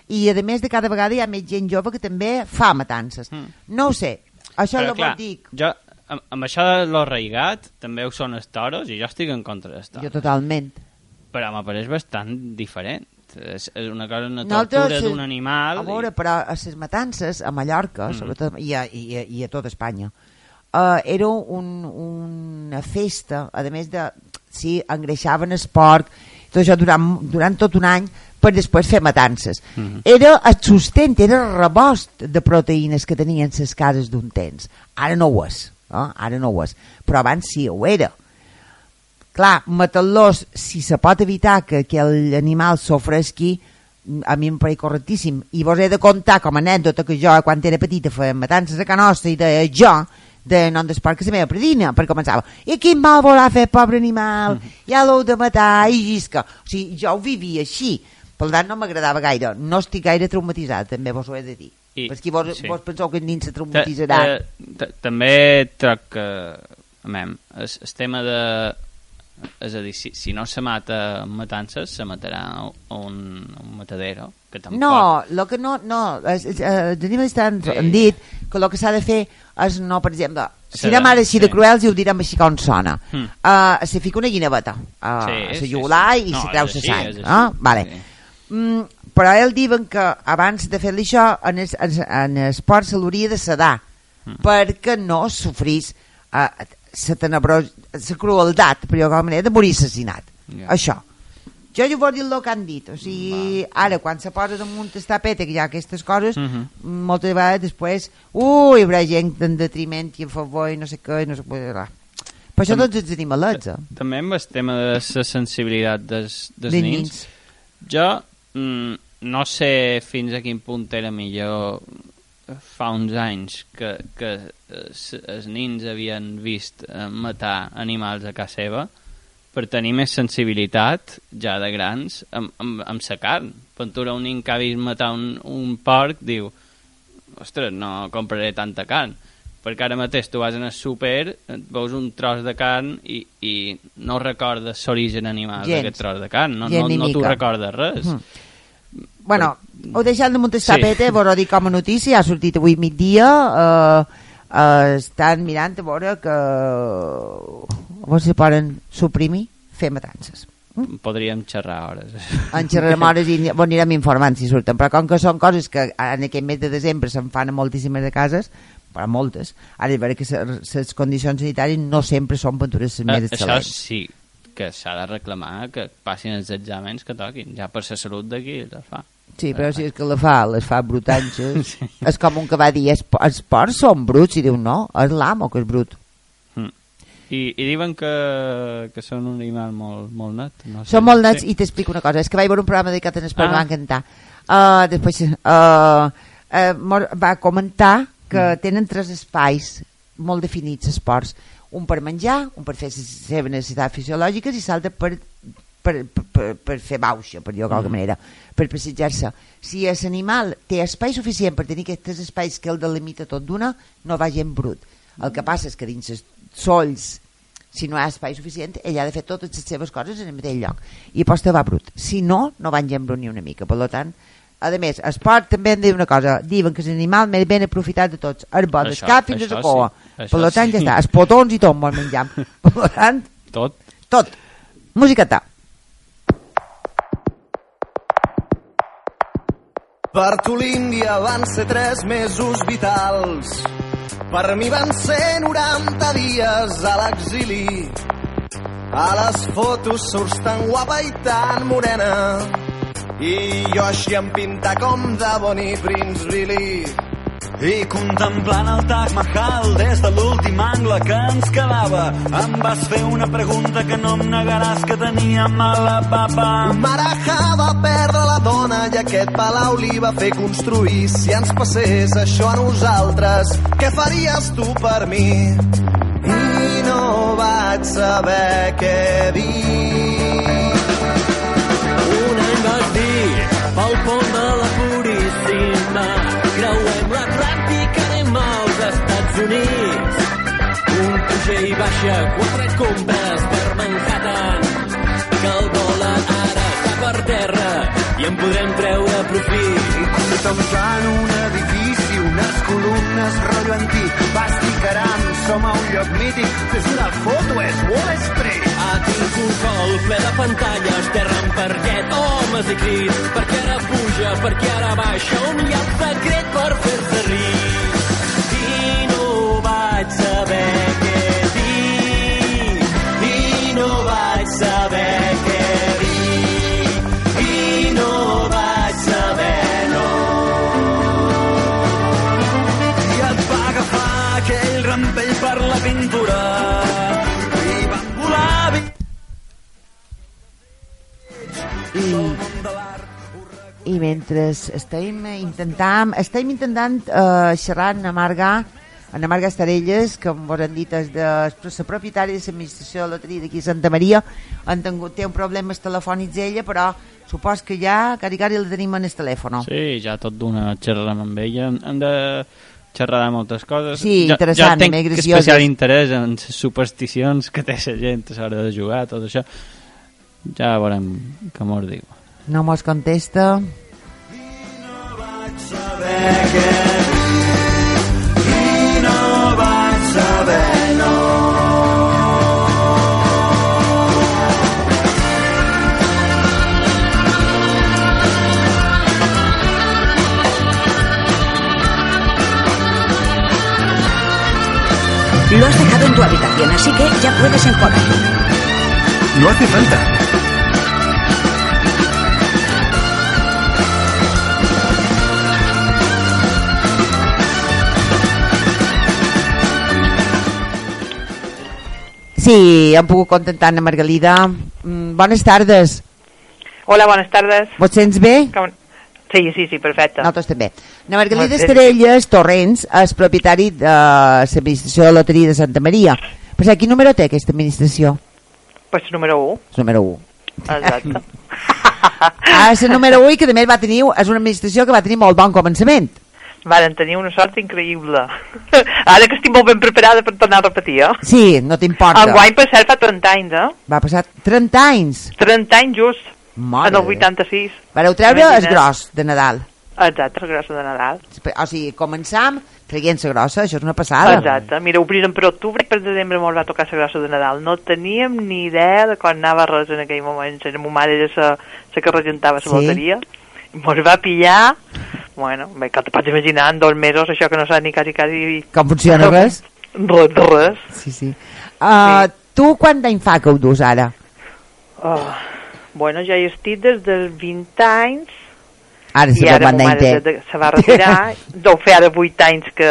I a més de cada vegada hi ha més gent jove que també fa matances. Mm. No ho sé, això Però, és el que dic. jo, amb, amb això de lo arraigat, també ho són els toros, i jo estic en contra dels Jo toros. totalment. Però m'apareix bastant diferent. És, és una cosa, una tortura eh, d'un animal... A veure, però a les matances, a Mallorca, Mm. sobretot, i a, i, a, i a tot Espanya, uh, era un, una festa, a més de... Sí, engreixaven el porc, tot això durant, durant tot un any, per després fer matances. Mhm. Era el sustent, era el rebost de proteïnes que tenien les cases d'un temps. Ara no ho és, eh? ara no ho és, però abans sí ho era clar, matar-los, si se pot evitar que, que l'animal s'ofresqui, a mi em pareix correctíssim. I vos he de contar com a anècdota que jo, quan era petita, feia matances a Can Nostra i deia jo, de nom d'esport, que la meva predina, per començava. I quin mal volà fer, pobre animal, ja l'heu de matar, i llisca. O sigui, jo ho vivia així. Per tant, no m'agradava gaire. No estic gaire traumatitzada, també vos ho he de dir. I- Perquè vos, sí. sí. vos penseu que ningú se traumatitzarà. eh, ta- També troc que, amem, el, el tema de... És a dir, si, si no se mata matances, se matarà un, un matadero, que tampoc... No, lo que no, no, és- eh, els animalistes han, Sí. han dit que el que s'ha de fer és no, per exemple, si anem ara així sí. de cruels i ho direm així com sona, Mm. uh, se fica una guineveta uh, Sí, a sí, la jugular sí. i No, se treu la sang. Ah? Vale. sí. Mm, però ell diuen que abans de fer-li això en el, en, en esport se l'hauria de sedar Mm. perquè no sofrís uh, la tenebros, la crueltat, per dir manera, de morir assassinat. Ja. Això. Jo ja vos dir el que han dit. O sigui, ara, quan se posa damunt el tapete, que hi ha aquestes coses, Mhm. moltes vegades després, ui, hi haurà gent en detriment i en favor i no sé què, i no sé què. clar. Per això Tam- tots els animalets, eh? També amb el tema de la sensibilitat dels, dels De nins, nins. jo mm, no sé fins a quin punt era millor fa uns anys que, que eh, s- els nins havien vist eh, matar animals a casa seva per tenir més sensibilitat ja de grans amb, amb, amb sa carn. Pentura un nin que ha vist matar un, un porc diu ostres, no compraré tanta carn perquè ara mateix tu vas en el súper veus un tros de carn i, i no recordes l'origen animal d'aquest tros de carn no, no, no t'ho recordes res Mhm. Bueno, ho deixant damunt el Sí. vos ho dic com a notícia, ha sortit avui migdia, eh, eh, estan mirant a veure que a veure si poden suprimir fer matances. podríem xerrar hores En xerrarem hores i bon, anirem informant si surten, però com que són coses que en aquest mes de desembre se'n fan a moltíssimes de cases, però moltes, ara és veritat que les condicions sanitàries no sempre són pintures Eh, més això excel·lents. sí que s'ha de reclamar que passin els exàmens que toquin ja per la salut d'aquí els fa Sí, però si és que la fa, les fa brutanxes. És com un que va dir, "Els po- els porcs són bruts, i diu, no, és l'amo que és brut. Mm. I, i diuen que, que són un animal molt, molt net no sé. Són molt nets Sí. i t'explico una cosa, és que vaig veure un programa dedicat en esport, Ah. ah. va encantar. Uh, després uh, uh, va comentar que Mm. tenen tres espais molt definits, esports. un per menjar, un per fer les seves necessitats fisiològiques i l'altre per, per, per, per fer bauxa, per dir-ho d'alguna manera, per passejar-se. Si l'animal té espai suficient per tenir aquests espais que el delimita tot d'una, no va gent brut. El que passa és que dins els solls si no hi ha espai suficient, ell ha de fer totes les seves coses en el mateix lloc. I posta va brut, si no, no van llambro ni una mica, per tant a més, esport també em diu una cosa. Diuen que és l'animal més ben aprofitat de tots el bo, del cap fins a la cua. sí, per tant ja sí. està, els potons i tot molt menjam per tant, Tot. tot. Musiqueta Per tu l'Índia van ser tres mesos vitals. Per mi van ser 90 dies a l'exili. A les fotos surts tan guapa i tan morena. I jo així em pinta com de Bonnie Prince Billy. I contemplant el Taj Mahal des de l'últim angle que ens quedava em vas fer una pregunta que no em negaràs que teníem a la papa. Marajà va perdre la dona i aquest palau li va fer construir. Si ens passés això a nosaltres, què faries tu per mi? I no vaig saber què dir. Un any vas dir pel pont de baixa quatre compres per Manhattan. Que el dòlar ara està per terra i en podrem treure profit. I contemplant un edifici, unes columnes rotllo antic, basti caram, som a un lloc mític, fes una foto, és Wall Street. Ah, tinc un col ple de pantalles, terra en parquet, homes i crits, perquè ara puja, perquè ara baixa, on hi ha el secret per fer-se rics. I no vaig saber i, mentre estem intentant estem intentant eh, xerrar amb la Marga en la Marga Estarelles que com vos han dit és de, la propietària de l'administració de loteria d'aquí Santa Maria han tingut, té un problemes telefònics ella però supos que ja cari cari la tenim en el telèfon Sí, ja tot d'una xerrarem amb ella. Hem- de xerrar de moltes coses. Sí, ja, interessant, ja tenc especial interès en les supersticions que té la gent a l'hora de jugar, tot això. Ja veurem com us diu. no mos contesta Lo has dejado en tu habitación, así que ya puedes enjuagarlo. No hace falta. Sí, hem pogut contentar amb Margalida. Mm, bones tardes. Hola, buenas tardes. Vos sents bé? Com- Sí, sí, sí, perfecte. Nosaltres també. Na Margalida bé. Estrelles Torrents és propietari de l'administració de loteria de Santa Maria. Per cert, quin número té aquesta administració? Pues número 1. És número 1. Exacte. Ah, és el número 1 i que més va tenir, és una administració que va tenir molt bon començament. Varen tenir una sort increïble. Ara que estic molt ben preparada per tornar a repetir, eh? Sí, no t'importa. Enguany, per cert, fa 30 anys, eh? Va passar 30 anys. 30 anys just, Mare en el de Déu. 86. Vareu treure el gros de Nadal. Exacte, el grosso de Nadal. O sigui, començam traient la grossa, això és una passada. Exacte. Mira, obrirem per octubre i per desembre molt va tocar la grossa de Nadal. No teníem ni idea de quan anava res en aquell moment. La meva mare era la, que regentava la Sí. loteria. Mos va pillar... Bueno, bé, que te pots imaginar en dos mesos això que no saps ni quasi, quasi... Com funciona res? Res, res. Sí, sí. Uh, Tu quant d'any fa que ho dus ara? Oh. Bueno, ja hi estic des dels 20 anys Ara sí que ara ma d'any mare té. de- de- se va retirar. Deu fer ara 8 anys que...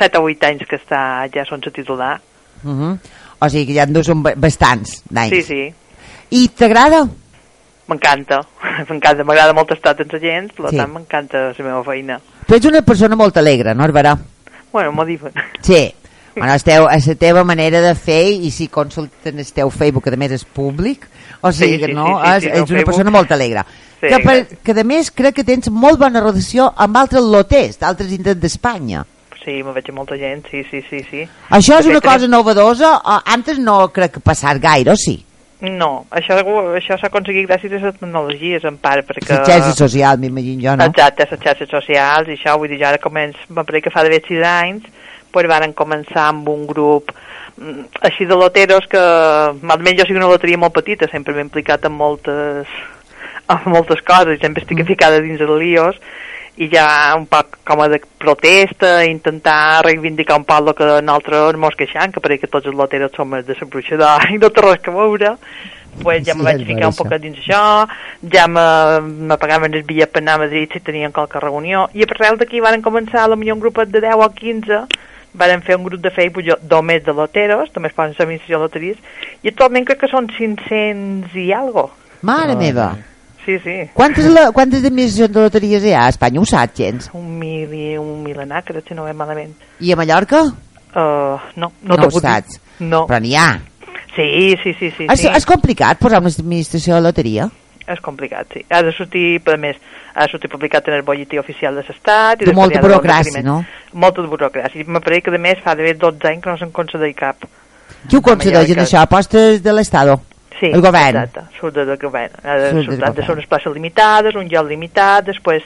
7 o 8 anys que està ja sense titular. Uh -huh. O sigui que ja en dus bastants d'anys. Sí, sí. I t'agrada? M'encanta. M'encanta. M'agrada molt estar amb la gent, per Sí. tant m'encanta la meva feina. Tu ets una persona molt alegre, no, Herberà? Bueno, m'ho diuen. Sí. Bueno, esteu, és la teva manera de fer i si consulten el teu Facebook, que a més és públic, o Sí, sigui sí, que no, sí, sí, és, sí, ets una Facebook. persona molt alegre. Sí, que, per, que a més crec que tens molt bona relació amb altres loters d'altres indrets d'Espanya. Sí, me veig molta gent, sí, sí, sí, sí. Això és una cosa novedosa, antes no crec que passar gaire, o sí? No, això, això s'ha aconseguit gràcies a les tecnologies, en part, perquè... La xarxa social, m'imagino jo, no? Exacte, les xarxes socials i això, vull dir, jo ara començ, m'apareix que fa d'haver sis anys, pues varen començar amb un grup mm, així de loteros que, almenys jo soc una loteria molt petita, sempre m'he implicat en moltes, en moltes coses, sempre estic Mm. ficada dins de líos, i ja un poc com a de protesta, intentar reivindicar un poc el que nosaltres mos queixam, que que tots els loteros som de la bruixada i no té res que veure, pues ja Sí, me vaig ficar un poc dins això, ja me, me pagaven el bitllet per anar a Madrid si tenien qualque reunió, i arrel d'aquí van començar a millor un grupet de 10 o 15, varen fer un grup de Facebook jo- només de loteros, també es poden saber si loteries, i actualment crec que són 500 i algo. Mare meva. Sí, sí. Quantes, la, quantes administracions de loteries hi ha a Espanya? Ho saps, gens? Un mil i un milenar, crec que no ve malament. I a Mallorca? Uh, no, no, No t'ho ho puc dir. saps. No. Però n'hi ha. Sí, sí, sí, sí. és, sí. és complicat posar una administració de loteria? És complicat, sí. Ha de sortir, per a més, ha de sortir publicat en el bolletí oficial de l'Estat. De molta burocràcia, no? Molta burocràcia. I m'apareix que, a més, fa d'haver 12 anys que no se'n concedeix cap. Qui ho concedeix en això? Apostes de l'Estado? Sí, El govern? exacte, surt del govern. Ha de, Surt del de govern. unes places limitades, un lloc limitat, després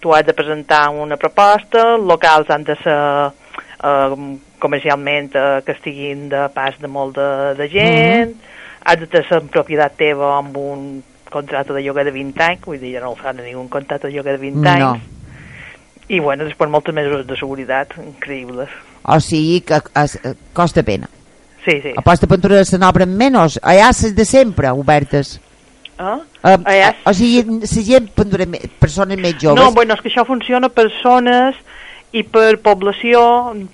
tu has de presentar una proposta, locals han de ser eh, comercialment eh, que estiguin de pas de molt de, de gent, Mhm. has de ser en propietat teva amb un contracte de lloguer de 20 anys, vull dir, ja no ho fan a ningú contracte de lloguer de 20 anys, No. i bueno, després moltes mesures de seguretat increïbles. O sigui que es, eh, costa pena. Sí, sí. Aposta pintura se n'obren menys. Allà ses de sempre, obertes. Ah? Um, Allà o sigui, la gent pendura, persones més joves. No, bueno, és que això funciona per zones i per població,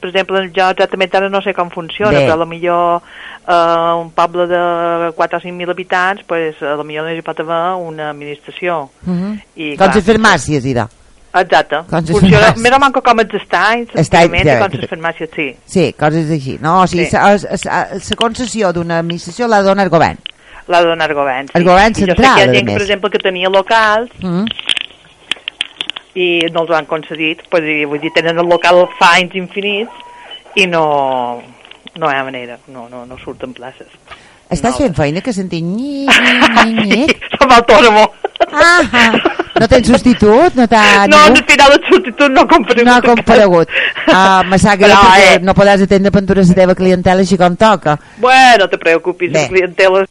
per exemple, jo exactament ara no sé com funciona, Bé. però a lo millor eh, un poble de 4 o 5 mil habitants, pues, a lo millor no hi pot haver una administració. Uh -huh. I, Com clar, les farmàcies, dirà. Exacte. Com les Funciona farmàcies. més o manco com els estanys, Estany, antigament, ja, com les farmàcies, sí. Sí, coses així. No, o sigui, Sí. la, concessió d'una administració la dona el govern. La de donar govern, sí. El govern I jo sé central, que hi ha gent, per exemple, que tenia locals Mm. i no els han concedit, pues, i, vull dir, tenen el local fa anys infinits i no, no hi ha manera, no, no, no surten places. Estàs No. fent feina que sentim nyi, nyi, nyi, nyi. Som autònomo. Ah, ah. No tens substitut? No no, al final el substitut no ha comparegut. No ha comparegut. Ah, me sap greu perquè eh. no podràs atendre pintures la teva clientela així com toca. Bueno, te preocupis, Bé. la clientela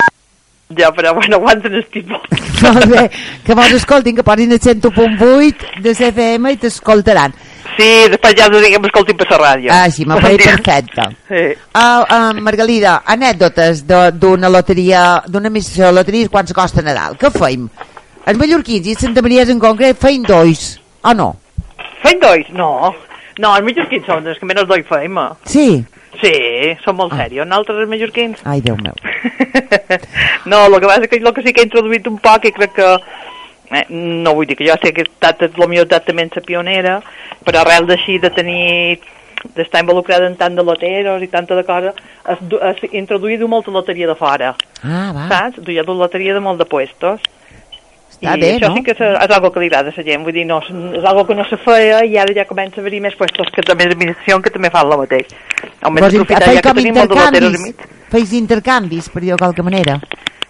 ja, però bueno, aguanten el tipus. Molt bé, que mos escoltin, que posin el 101.8 de CFM i t'escoltaran. Sí, després ja us diguem, escoltin per la ràdio. Ah, sí, m'ha parit perfecte. Sí. Uh, uh, Margalida, anècdotes de- d'una loteria, d'una administració de loteria, quants costa Nadal? Què feim? Els mallorquins i Santa Maria en concret feim dois, o no? Feim dois? No. No, els mallorquins són els que menys doi feim. Sí? Sí, són molt serios. Nosaltres, els mallorquins, Ai, Déu meu. no, el que passa és que el que sí que he introduït un poc i crec que eh, no vull dir que jo sé que he estat millor exactament la pionera però arrel d'així de tenir d'estar involucrada en tant de loteros i tanta de coses has, has introduït molta loteria de fora Ah, va. saps? Duia la loteria de molt de puestos Està i bé, això no? sí que és, és algo que li agrada a la gent vull dir, no, és algo que no se feia i ara ja comença a haver més puestos que també d'administració que també fan el mateix almenys in- aprofitar ja que tenim molt de loteros Feis intercanvis, per dir-ho qualque manera?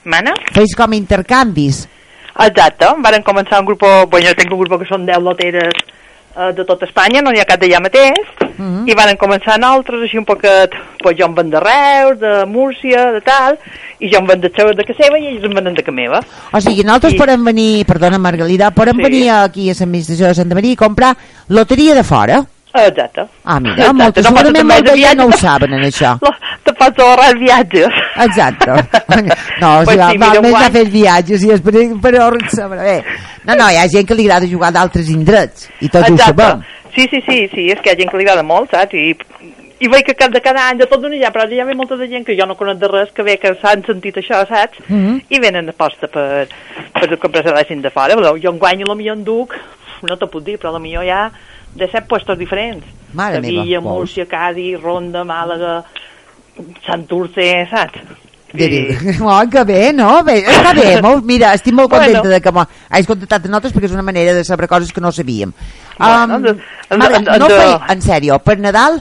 Mana? Feis com intercanvis? Exacte, varen començar un grup, bueno, jo tinc un grup que són 10 loteres eh, de tota Espanya, no n'hi ha cap d'allà mateix, Mhm. i varen començar altres, així un poquet, pues jo en ven de Reus, de Múrcia, de tal, i jo en ven de seu de casa seva i ells en venen de casa meva. O sigui, nosaltres I- podem venir, perdona Margalida, podem Sí. venir aquí a l'administració de Santa Maria i comprar loteria de fora? Exacte. Ah, mira, Exacte, moltes, no passa segurament molta gent no ho saben, en això. La- Te pots ahorrar viatges. Exacte. No, o Pues sigui, sí, val més a fer viatges i després per sobre. Bé. No, no, hi ha gent que li agrada jugar d'altres indrets i tots ho sabem. Sí, sí, sí, sí, és que hi ha gent que li agrada molt, saps? I, i veig que cada, cada any de tot d'una ja, però ja ve molta de gent que jo no conec de res, que ve que s'han sentit això, saps? Mhm. I venen a posta per, per que preservessin de fora. Però jo en guany a la millor en duc, no te puc dir, però la millor ja de set puestos diferents. Mare meva, Sevilla, veus? Múrcia, Cádiz, Ronda, Màlaga, Santurce, saps? Dir, oh, que bé, no? Bé, està bé, molt, mira, estic molt contenta Bueno. de que m'ho hagis contactat de notes perquè és una manera de saber coses que no sabíem. Bueno, Um, de- de- mare, de- no feim, en sèrio, per Nadal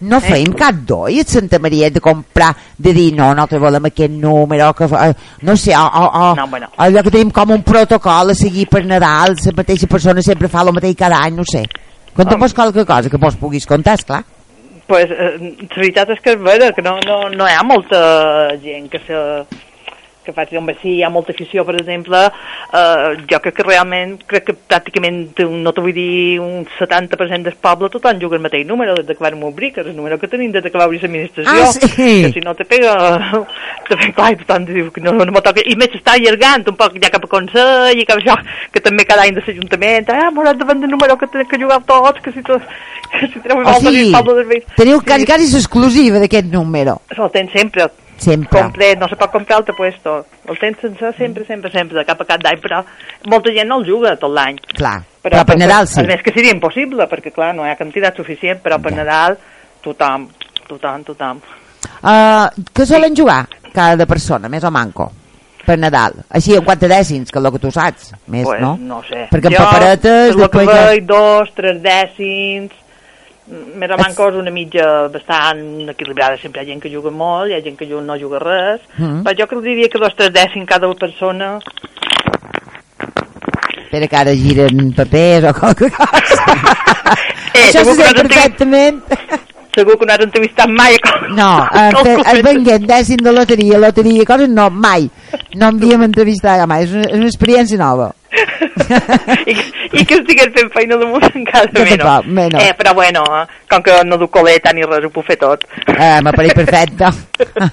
no Eh? feim cap doi a Santa Maria de comprar, de dir, no, nosaltres volem aquest número, que, eh, no sé, o, o, o, No, bueno. allò que tenim com un protocol a seguir per Nadal, la mateixa persona sempre fa el mateix cada any, no sé. Conta'm Home. qualque cosa que mos puguis contar, esclar. pues, eh, la veritat és que és vera, que no, no, no hi ha molta gent que se que faci, home, sí, hi ha molta afició, per exemple, eh, jo crec que realment, crec que pràcticament, un- no t'ho vull dir, un 70% del poble tothom juga el mateix número des de que vam obrir, que és el número que tenim des de que va obrir l'administració, Ah, sí? que si no te pega, te pega, clar, i tothom diu que no, no me toca, i més està allargant un poc ja cap a Consell i cap això, que també cada any de l'Ajuntament, ah, m'hauràs de vendre el número que tenen que jugar tots, que si, tot, que si treu O voltes i sigui, el poble del veí. teniu quasi, quasi l'exclusiva d'aquest número. El tens sempre, Sempre. complet, no se pot comprar altre puesto. El tens sense sempre, sempre, sempre, de cap a cap d'any, però molta gent no el juga tot l'any. Clar, però, per Nadal sí. A més que seria impossible, perquè clar, no hi ha quantitat suficient, però per Nadal tothom, tothom, tothom. Uh, què solen jugar cada persona, més o manco? Per Nadal. Així, en quant de dècims, que és el que tu saps. Més, pues, no? no sé. Perquè en Jo, paperetes... que després ja- veig, dos, tres dècims, més o manco és una mitja bastant equilibrada. Sempre hi ha gent que juga molt, hi ha gent que no juga res, Mhm. però jo que diria que dos, tres dècims cada persona Espera que ara giren papers o qualque cosa. Eh, Això se sent no t'he- perfectament. Segur que no has entrevistat mai. No, es venguem dècim de loteria, loteria, coses no, mai. No em havíem entrevistat mai, és una, és una experiència nova. I, I que estigués fent feina damunt encara Que menys. tampoc, menys. Eh, però bueno, com que no duc coleta ni res, ho puc fer tot. Eh, M'apareix perfecte.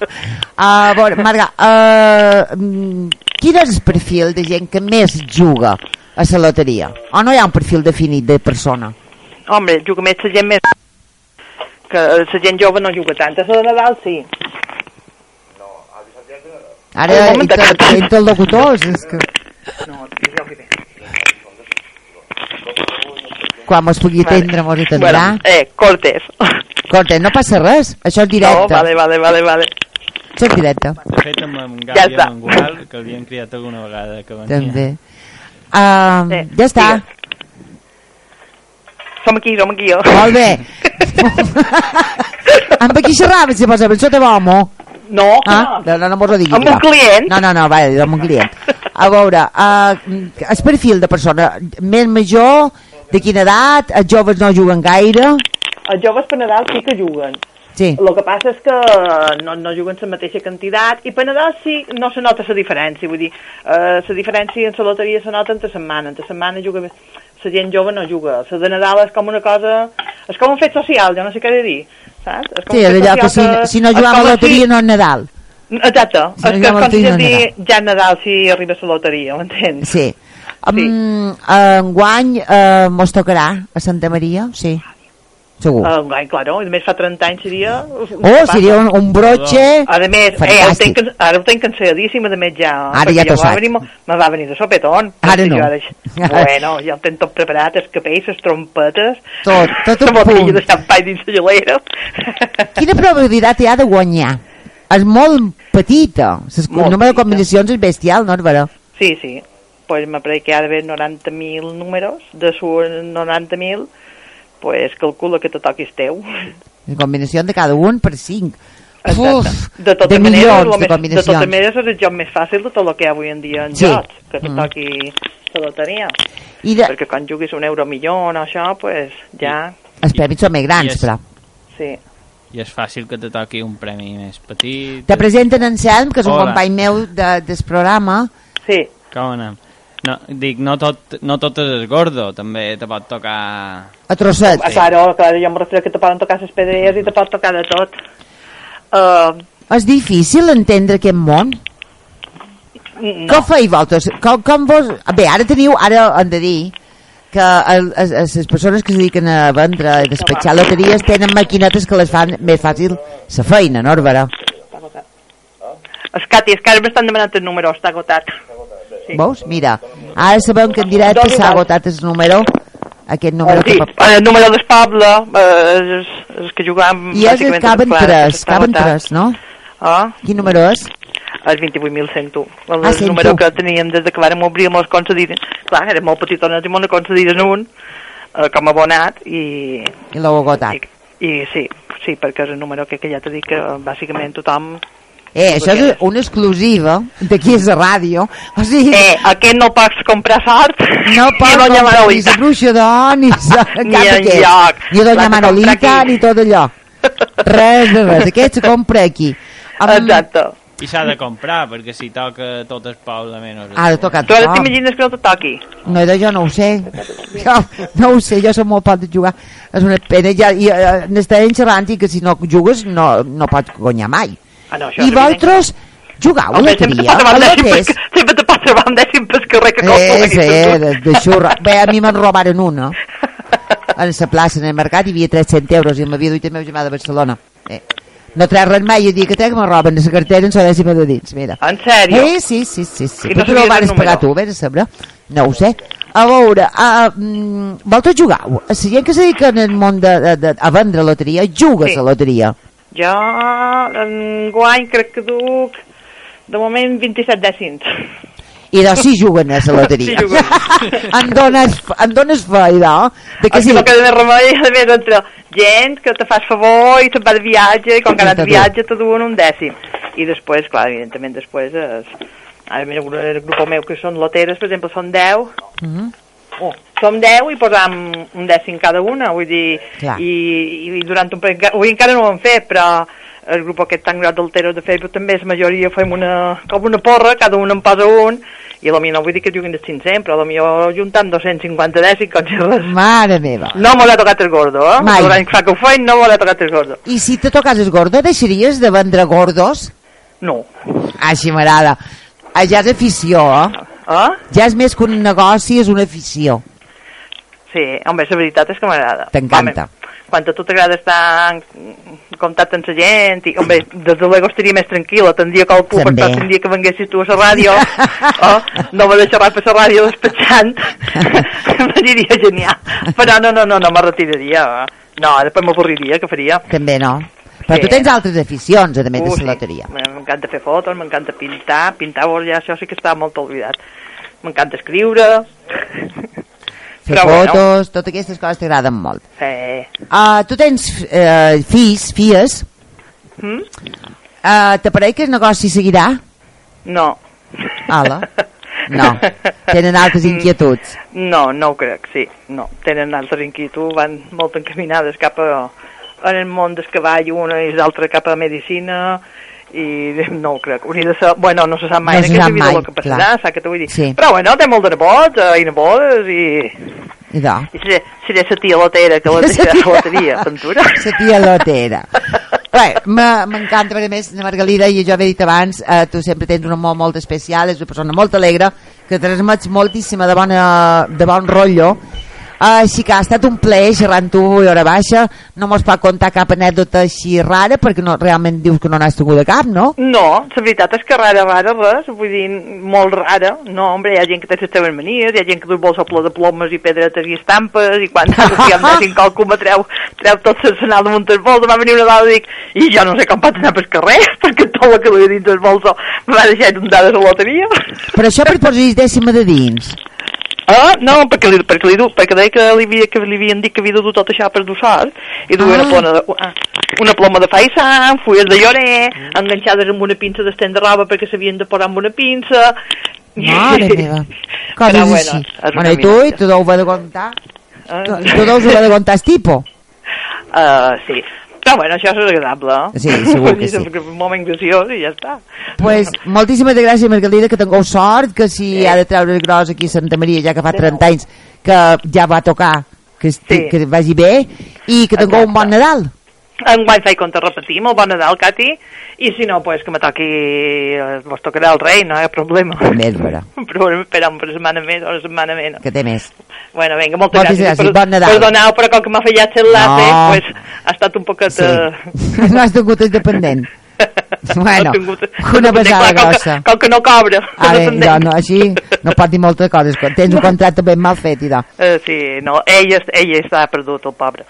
a veure, Marga, uh, quin és el perfil de gent que més juga a la loteria? O no hi ha un perfil definit de persona? Home, juga més la gent més... Que la gent jove no juga tant. A la de Nadal sí. Ara, Un moment, entre, que- entre els locutors, és que No, jo que bé. quan mos pugui atendre mos atendrà. Bueno, eh, Cortés. Corte, no passa res, això és No, directe. vale, vale, vale, vale. Això és directe, De fet, amb en Ja Gavi està. ja Mangual, que l'havien criat alguna vegada que venia. també. Uh, Eh, ja està. digues. Som aquí, som aquí. Jo. Molt bé. amb qui xerraves, si posa per sota homo? No, Ah, no, no, no mos ho. Amb un client. No, no, no, va, amb un client. A veure, uh, el perfil de persona més major, de quina edat, els joves no juguen gaire, Els joves per Nadal sí que juguen. sí, El que passa és que no, no juguen la mateixa quantitat i per Nadal sí no se nota la diferència. Vull dir, eh, la diferència en la loteria se nota entre setmana. Entre setmana juga més... La gent jove no juga. La de Nadal és com una cosa... És com un fet social, jo no sé què he de dir. Saps? És com sí, és allò que si, social si no com a si- loteria no és Nadal. Exacte. Si no és que és a com si no dir ja Nadal si arriba la loteria, m'entens? Sí. Um, enguany uh, mos tocarà a Santa Maria, sí. Segur. Uh, ai, claro, i a més fa 30 anys seria... oh, seria un, un broche... A més, eh, ara, ho tenc, ara ho tenc cansadíssim, a més ja. Ara ja t'ho va saps. Me va venir de sopetón. Ara no. Ara, bueno, ja ho tenc tot preparat, els capells, les trompetes... Tot, tot la botella punt. de xampany dins la gelera. Quina probabilitat hi ha de guanyar? És molt petita. Ses- Molt El número de petita. combinacions és bestial, no vera? Sí, sí. Pues me pareix que hi ha d'haver 90.000 números, de su 90.000, pues calcula que te toquis teu. La combinació de cada un per 5. Exacte. de totes de maneres, milions de més, de combinacions. totes maneres és el joc més fàcil de tot el que hi ha avui en dia en Sí. jocs, que te Mm. toqui la loteria. I de, Perquè quan juguis un euro milió o això, pues ja, els premis són més grans, Yes. però. sí. I és fàcil que te toqui un premi més petit. Te presenten en Selm, que és un Hola. company meu de, del programa. Sí, Com anem? No, dic, no tot, no tot és gordo, també te pot tocar... A trossets. Sí. Claro, claro, jo em refereixo que te poden tocar les pedreres i te pot tocar de tot. Uh, És difícil entendre aquest món. no. Com feieu vosaltres? Com, com vos... Bé, ara teniu, ara hem de dir que les persones que es dediquen a vendre i despatxar loteries tenen maquinetes que les fan més fàcil la feina, no, Bàrbara? Es Cati, és que ara m'estan demanant el número, està agotat. Sí. Veus? Mira, ara sabem que en directe Dos i s'ha agotat el número Aquest número sí, que... el número del poble, eh, és, és que jugàvem... I és bàsicament caben tres, que caben tres, no? Ah, Quin número és? el 28.101. El Ah, 101. número que teníem des de que vàrem obrir amb els concedits. Clar, érem molt petitones i molt concedits un, eh, com abonat, i, I l'heu agotat. i, i sí, sí, perquè és el número que, que ja t'he dit que bàsicament tothom... Eh, això és una exclusiva d'aquí és a ràdio. O sigui, Eh, aquest no pots comprar sort no pot i doña comprar ni la bruixa d'or, ni, sa- Ni cap enlloc. Ni doña de Manolita, ni tot allò. Res de res. Aquest se compra aquí. Amb- Exacte. I s'ha de comprar, perquè si toca tot el poble menys... Ha de tocar Tu ara t'imagines que no te toqui? No, de jo no ho sé. Jo no ho sé, jo som molt poc de jugar. És una pena. Ja, i, eh, n'estàvem xerrant i que si no jugues no, no pots guanyar mai. Ah, no, això I és vosaltres jugau a sempre te loteria? A sempre te trobar un dècim pel carrer que costa Eh, la guitarra. de, de xurra. Bé, a mi me'n robaren una. En la plaça, en el mercat, hi havia 300 euros i m'havia duit el meu germà de Barcelona. Eh. No trec res mai, el dia que trec me roben de la cartera en la dècima de dins, mira. En sèrio? Eh, sí, sí, sí. sí. I no Però ho vas pagar tu, vés a saber. No ho sé. A veure, uh, mm, vosaltres jugau? La gent que se dedica en el món de, de, de, a vendre loteria, jugues Sí. a loteria. Jo en guany crec que duc de moment 27 dècims. I de si juguen a la loteria. Sí, en, dones, en dones fa, idò. De que si... no queda més remei, a més, entre gent que te fas favor i te'n va de viatge, i quan que de viatge te duen un dècim. I després, clar, evidentment, després és... Ara, mira, el grup meu que són loteres, per exemple, són 10, mm -hmm oh, Som 10 i posam un dècim cada una, vull dir, i, i durant un parell... Avui encara no ho hem fet, però el grup aquest tan gran d'alteros de Facebook també és majoria, fem una, com una porra, cada un en posa un, i a la no vull dir que juguin de 500, però a la millor juntant 250 dècim, com si res. Mare meva. No m'ho ha tocat el gordo, eh? Mai. Durant fa que ho feien, no m'ho ha tocat el gordo. I si te tocas el gordo, deixaries de vendre gordos? No. Així m'agrada. Ja és afició, eh? Eh? Ja és més que un negoci, és una afició. Sí, home, la veritat és que m'agrada. T'encanta. Quan a tu t'agrada estar en contacte amb la gent, i, home, des de luego estaria més tranquil·la, tindria que el També. estar el dia que venguessis tu a la ràdio, oh, no me deixarà per la ràdio despatxant, m'aniria genial. Però no, no, no, no me retiraria. No, després m'avorriria, què faria? També no. Però Sí. tu tens altres aficions, a més Uh, de sí. la loteria. M'encanta fer fotos, m'encanta pintar, pintar, oh, ja això sí que està molt oblidat. M'encanta escriure, Fer Però bueno. fotos, totes aquestes coses t'agraden molt. eh, Uh, tu tens uh, fills, filles, hm? uh, t'apareix que el negoci seguirà? no. Ala. No. Tenen altres inquietuds. No, no ho crec, sí, no. Tenen altres inquietuds, van molt encaminades cap a, en el món del cavall, una i l'altra cap a medicina, i no ho crec. Hauria de ser... Bueno, no se sap mai No en aquesta vida mai, el que passarà, clar. t'ho vull dir? Sí. Però bueno, té molt de nebots eh, i nebodes i... I de. I seré, seré la tia lotera que la deixarà a la loteria, Ventura. La tia lotera. M'encanta, perquè a més, la Margalida, i jo he dit abans, eh, tu sempre tens un amor molt especial, és una persona molt alegre, que transmets moltíssima de, bona, de bon rotllo, així que ha estat un plaer xerrar amb tu i hora baixa no mos pot contar cap anècdota així rara perquè no, realment dius que no n'has tingut de cap, no? No, la veritat és que rara, rara, res, vull dir, molt rara. No, hombre, hi ha gent que té les teves manies, hi ha gent que du bolsa ple de plomes i pedretes i estampes, i quan si em deixin qualcú me treu, treu tot l'arsenal damunt del bolsa, va venir una dada i dic, i jo no sé com vaig anar pel carrer, perquè tot el que duia dins del bolsa me va deixar inundades a la loteria. Però això per posar dècima de dins. Ah, no, perquè li, perquè li, perquè deia que li, havia, que li havien dit que havia de dur tot això per dossar i duia Ah. una, ploma de, ah, una ploma de faisà, fulles de llorer, enganxades amb una pinça d'estén de roba perquè s'havien de posar amb una pinça. Mare meva. Coses Però, bueno, així. Bueno, i tu, i tu deu haver de contar. Ah. Tu, tu deus haver de contar tipo. Uh, sí. Però bueno, això és agradable. eh? Sí, segur que sí. és Un moment graciós i ja està. pues, moltíssimes gràcies, Margalida, que tingueu sort, que si Sí. ha de treure el gros aquí a Santa Maria, ja que fa 30 anys, que ja va tocar, que, esti, Sí. que vagi bé, i que tingueu un bon Nadal. Enguany faig compte repetim el bon Nadal, Cati, i si no, pues que me toqui, eh, vos tocarà el rei, no hi ha problema. També és vera, Però esperar una setmana més o una setmana menys. que té més. Bueno, vinga, moltes Moltes gràcies. gràcies, bon Nadal. Perdoneu, però com que m'ha fallat l'enlace, No. pues, ha estat un poquet... Sí. eh, no has tingut independent. Bueno, Ha tingut- una besada Clar, com que- grossa. Com que no cobra. Ara, no no, no, així no pot dir moltes coses. Tens un contracte ben mal fet, idò. Eh, sí, no, ell, ell està perdut, el pobre.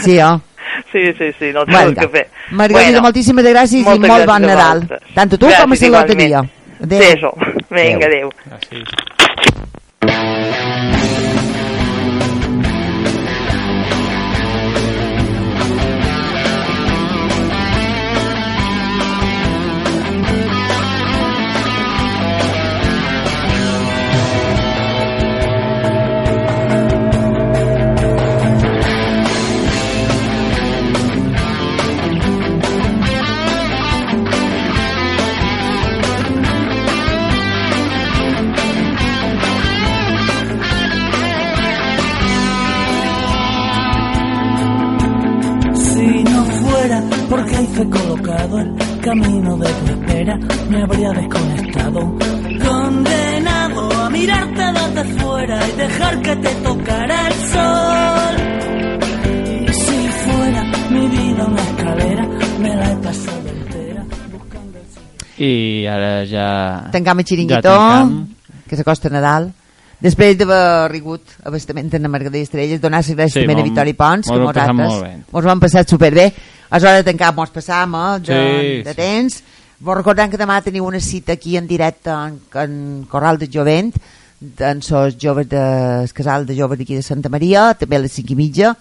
Sí, oh? Sí, sí, sí, no té Bueno, que fer. Margarida, moltíssimes gràcies i molt gràcies bon Nadal. Tant a tu com a Gràcies, la igualment. loteria. Adéu. Sí, això. Vinga, adéu. Gràcies. Si porque hice colocado el camino de tu espera, me habría desconectado. Condenado a mirarte desde fuera y dejar que te tocara el sol. Y si fuera mi vida una escalera, me la he pasado entera buscando el I ara ja... Tancam el Ja xiringuito, tancam. que s'acosta Nadal. Després d'haver rigut abastament en la Margarida Estrelles, donar les gràcies Sí, també a Victòria Pons, que nosaltres mos ho hem passat superbé. És hora de tancar, mos passam eh, de, Sí, de sí. temps. Vos recordem que demà teniu una cita aquí en directe en, en Corral de Jovent, en sos joves de, el casal de joves d'aquí de Santa Maria, també a les 5 i mitja.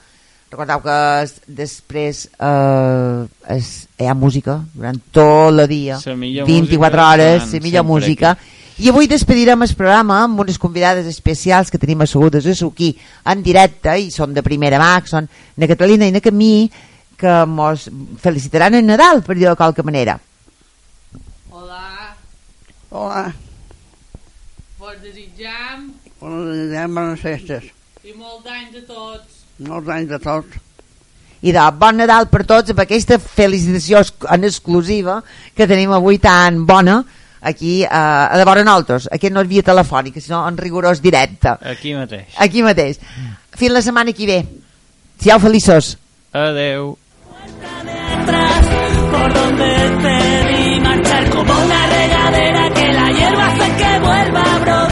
Recordeu que es, després eh, es, hi ha música durant tot el dia, La millor 24 música hores, la millor música. aquí. I avui despedirem el programa amb unes convidades especials que tenim assegudes a aquí en directe i són de primera mà, que són na Catalina i na Camí, que mos felicitaran en Nadal, per dir-ho de qualque manera. Hola, Hola, vos desitjam us desitgem bones festes. i molt d'anys a tots. Molts anys a tots. I de bon Nadal per tots amb aquesta felicitació en exclusiva que tenim avui tan bona aquí eh, a de vora nosaltres. Aquest no és via telefònica, sinó en rigorós directe. Aquí mateix. Aquí mateix. Fins la setmana que ve. Siau feliços. Adeu. Por donde te vi marchar como una regadera que la hierba hace que vuelva a brotar.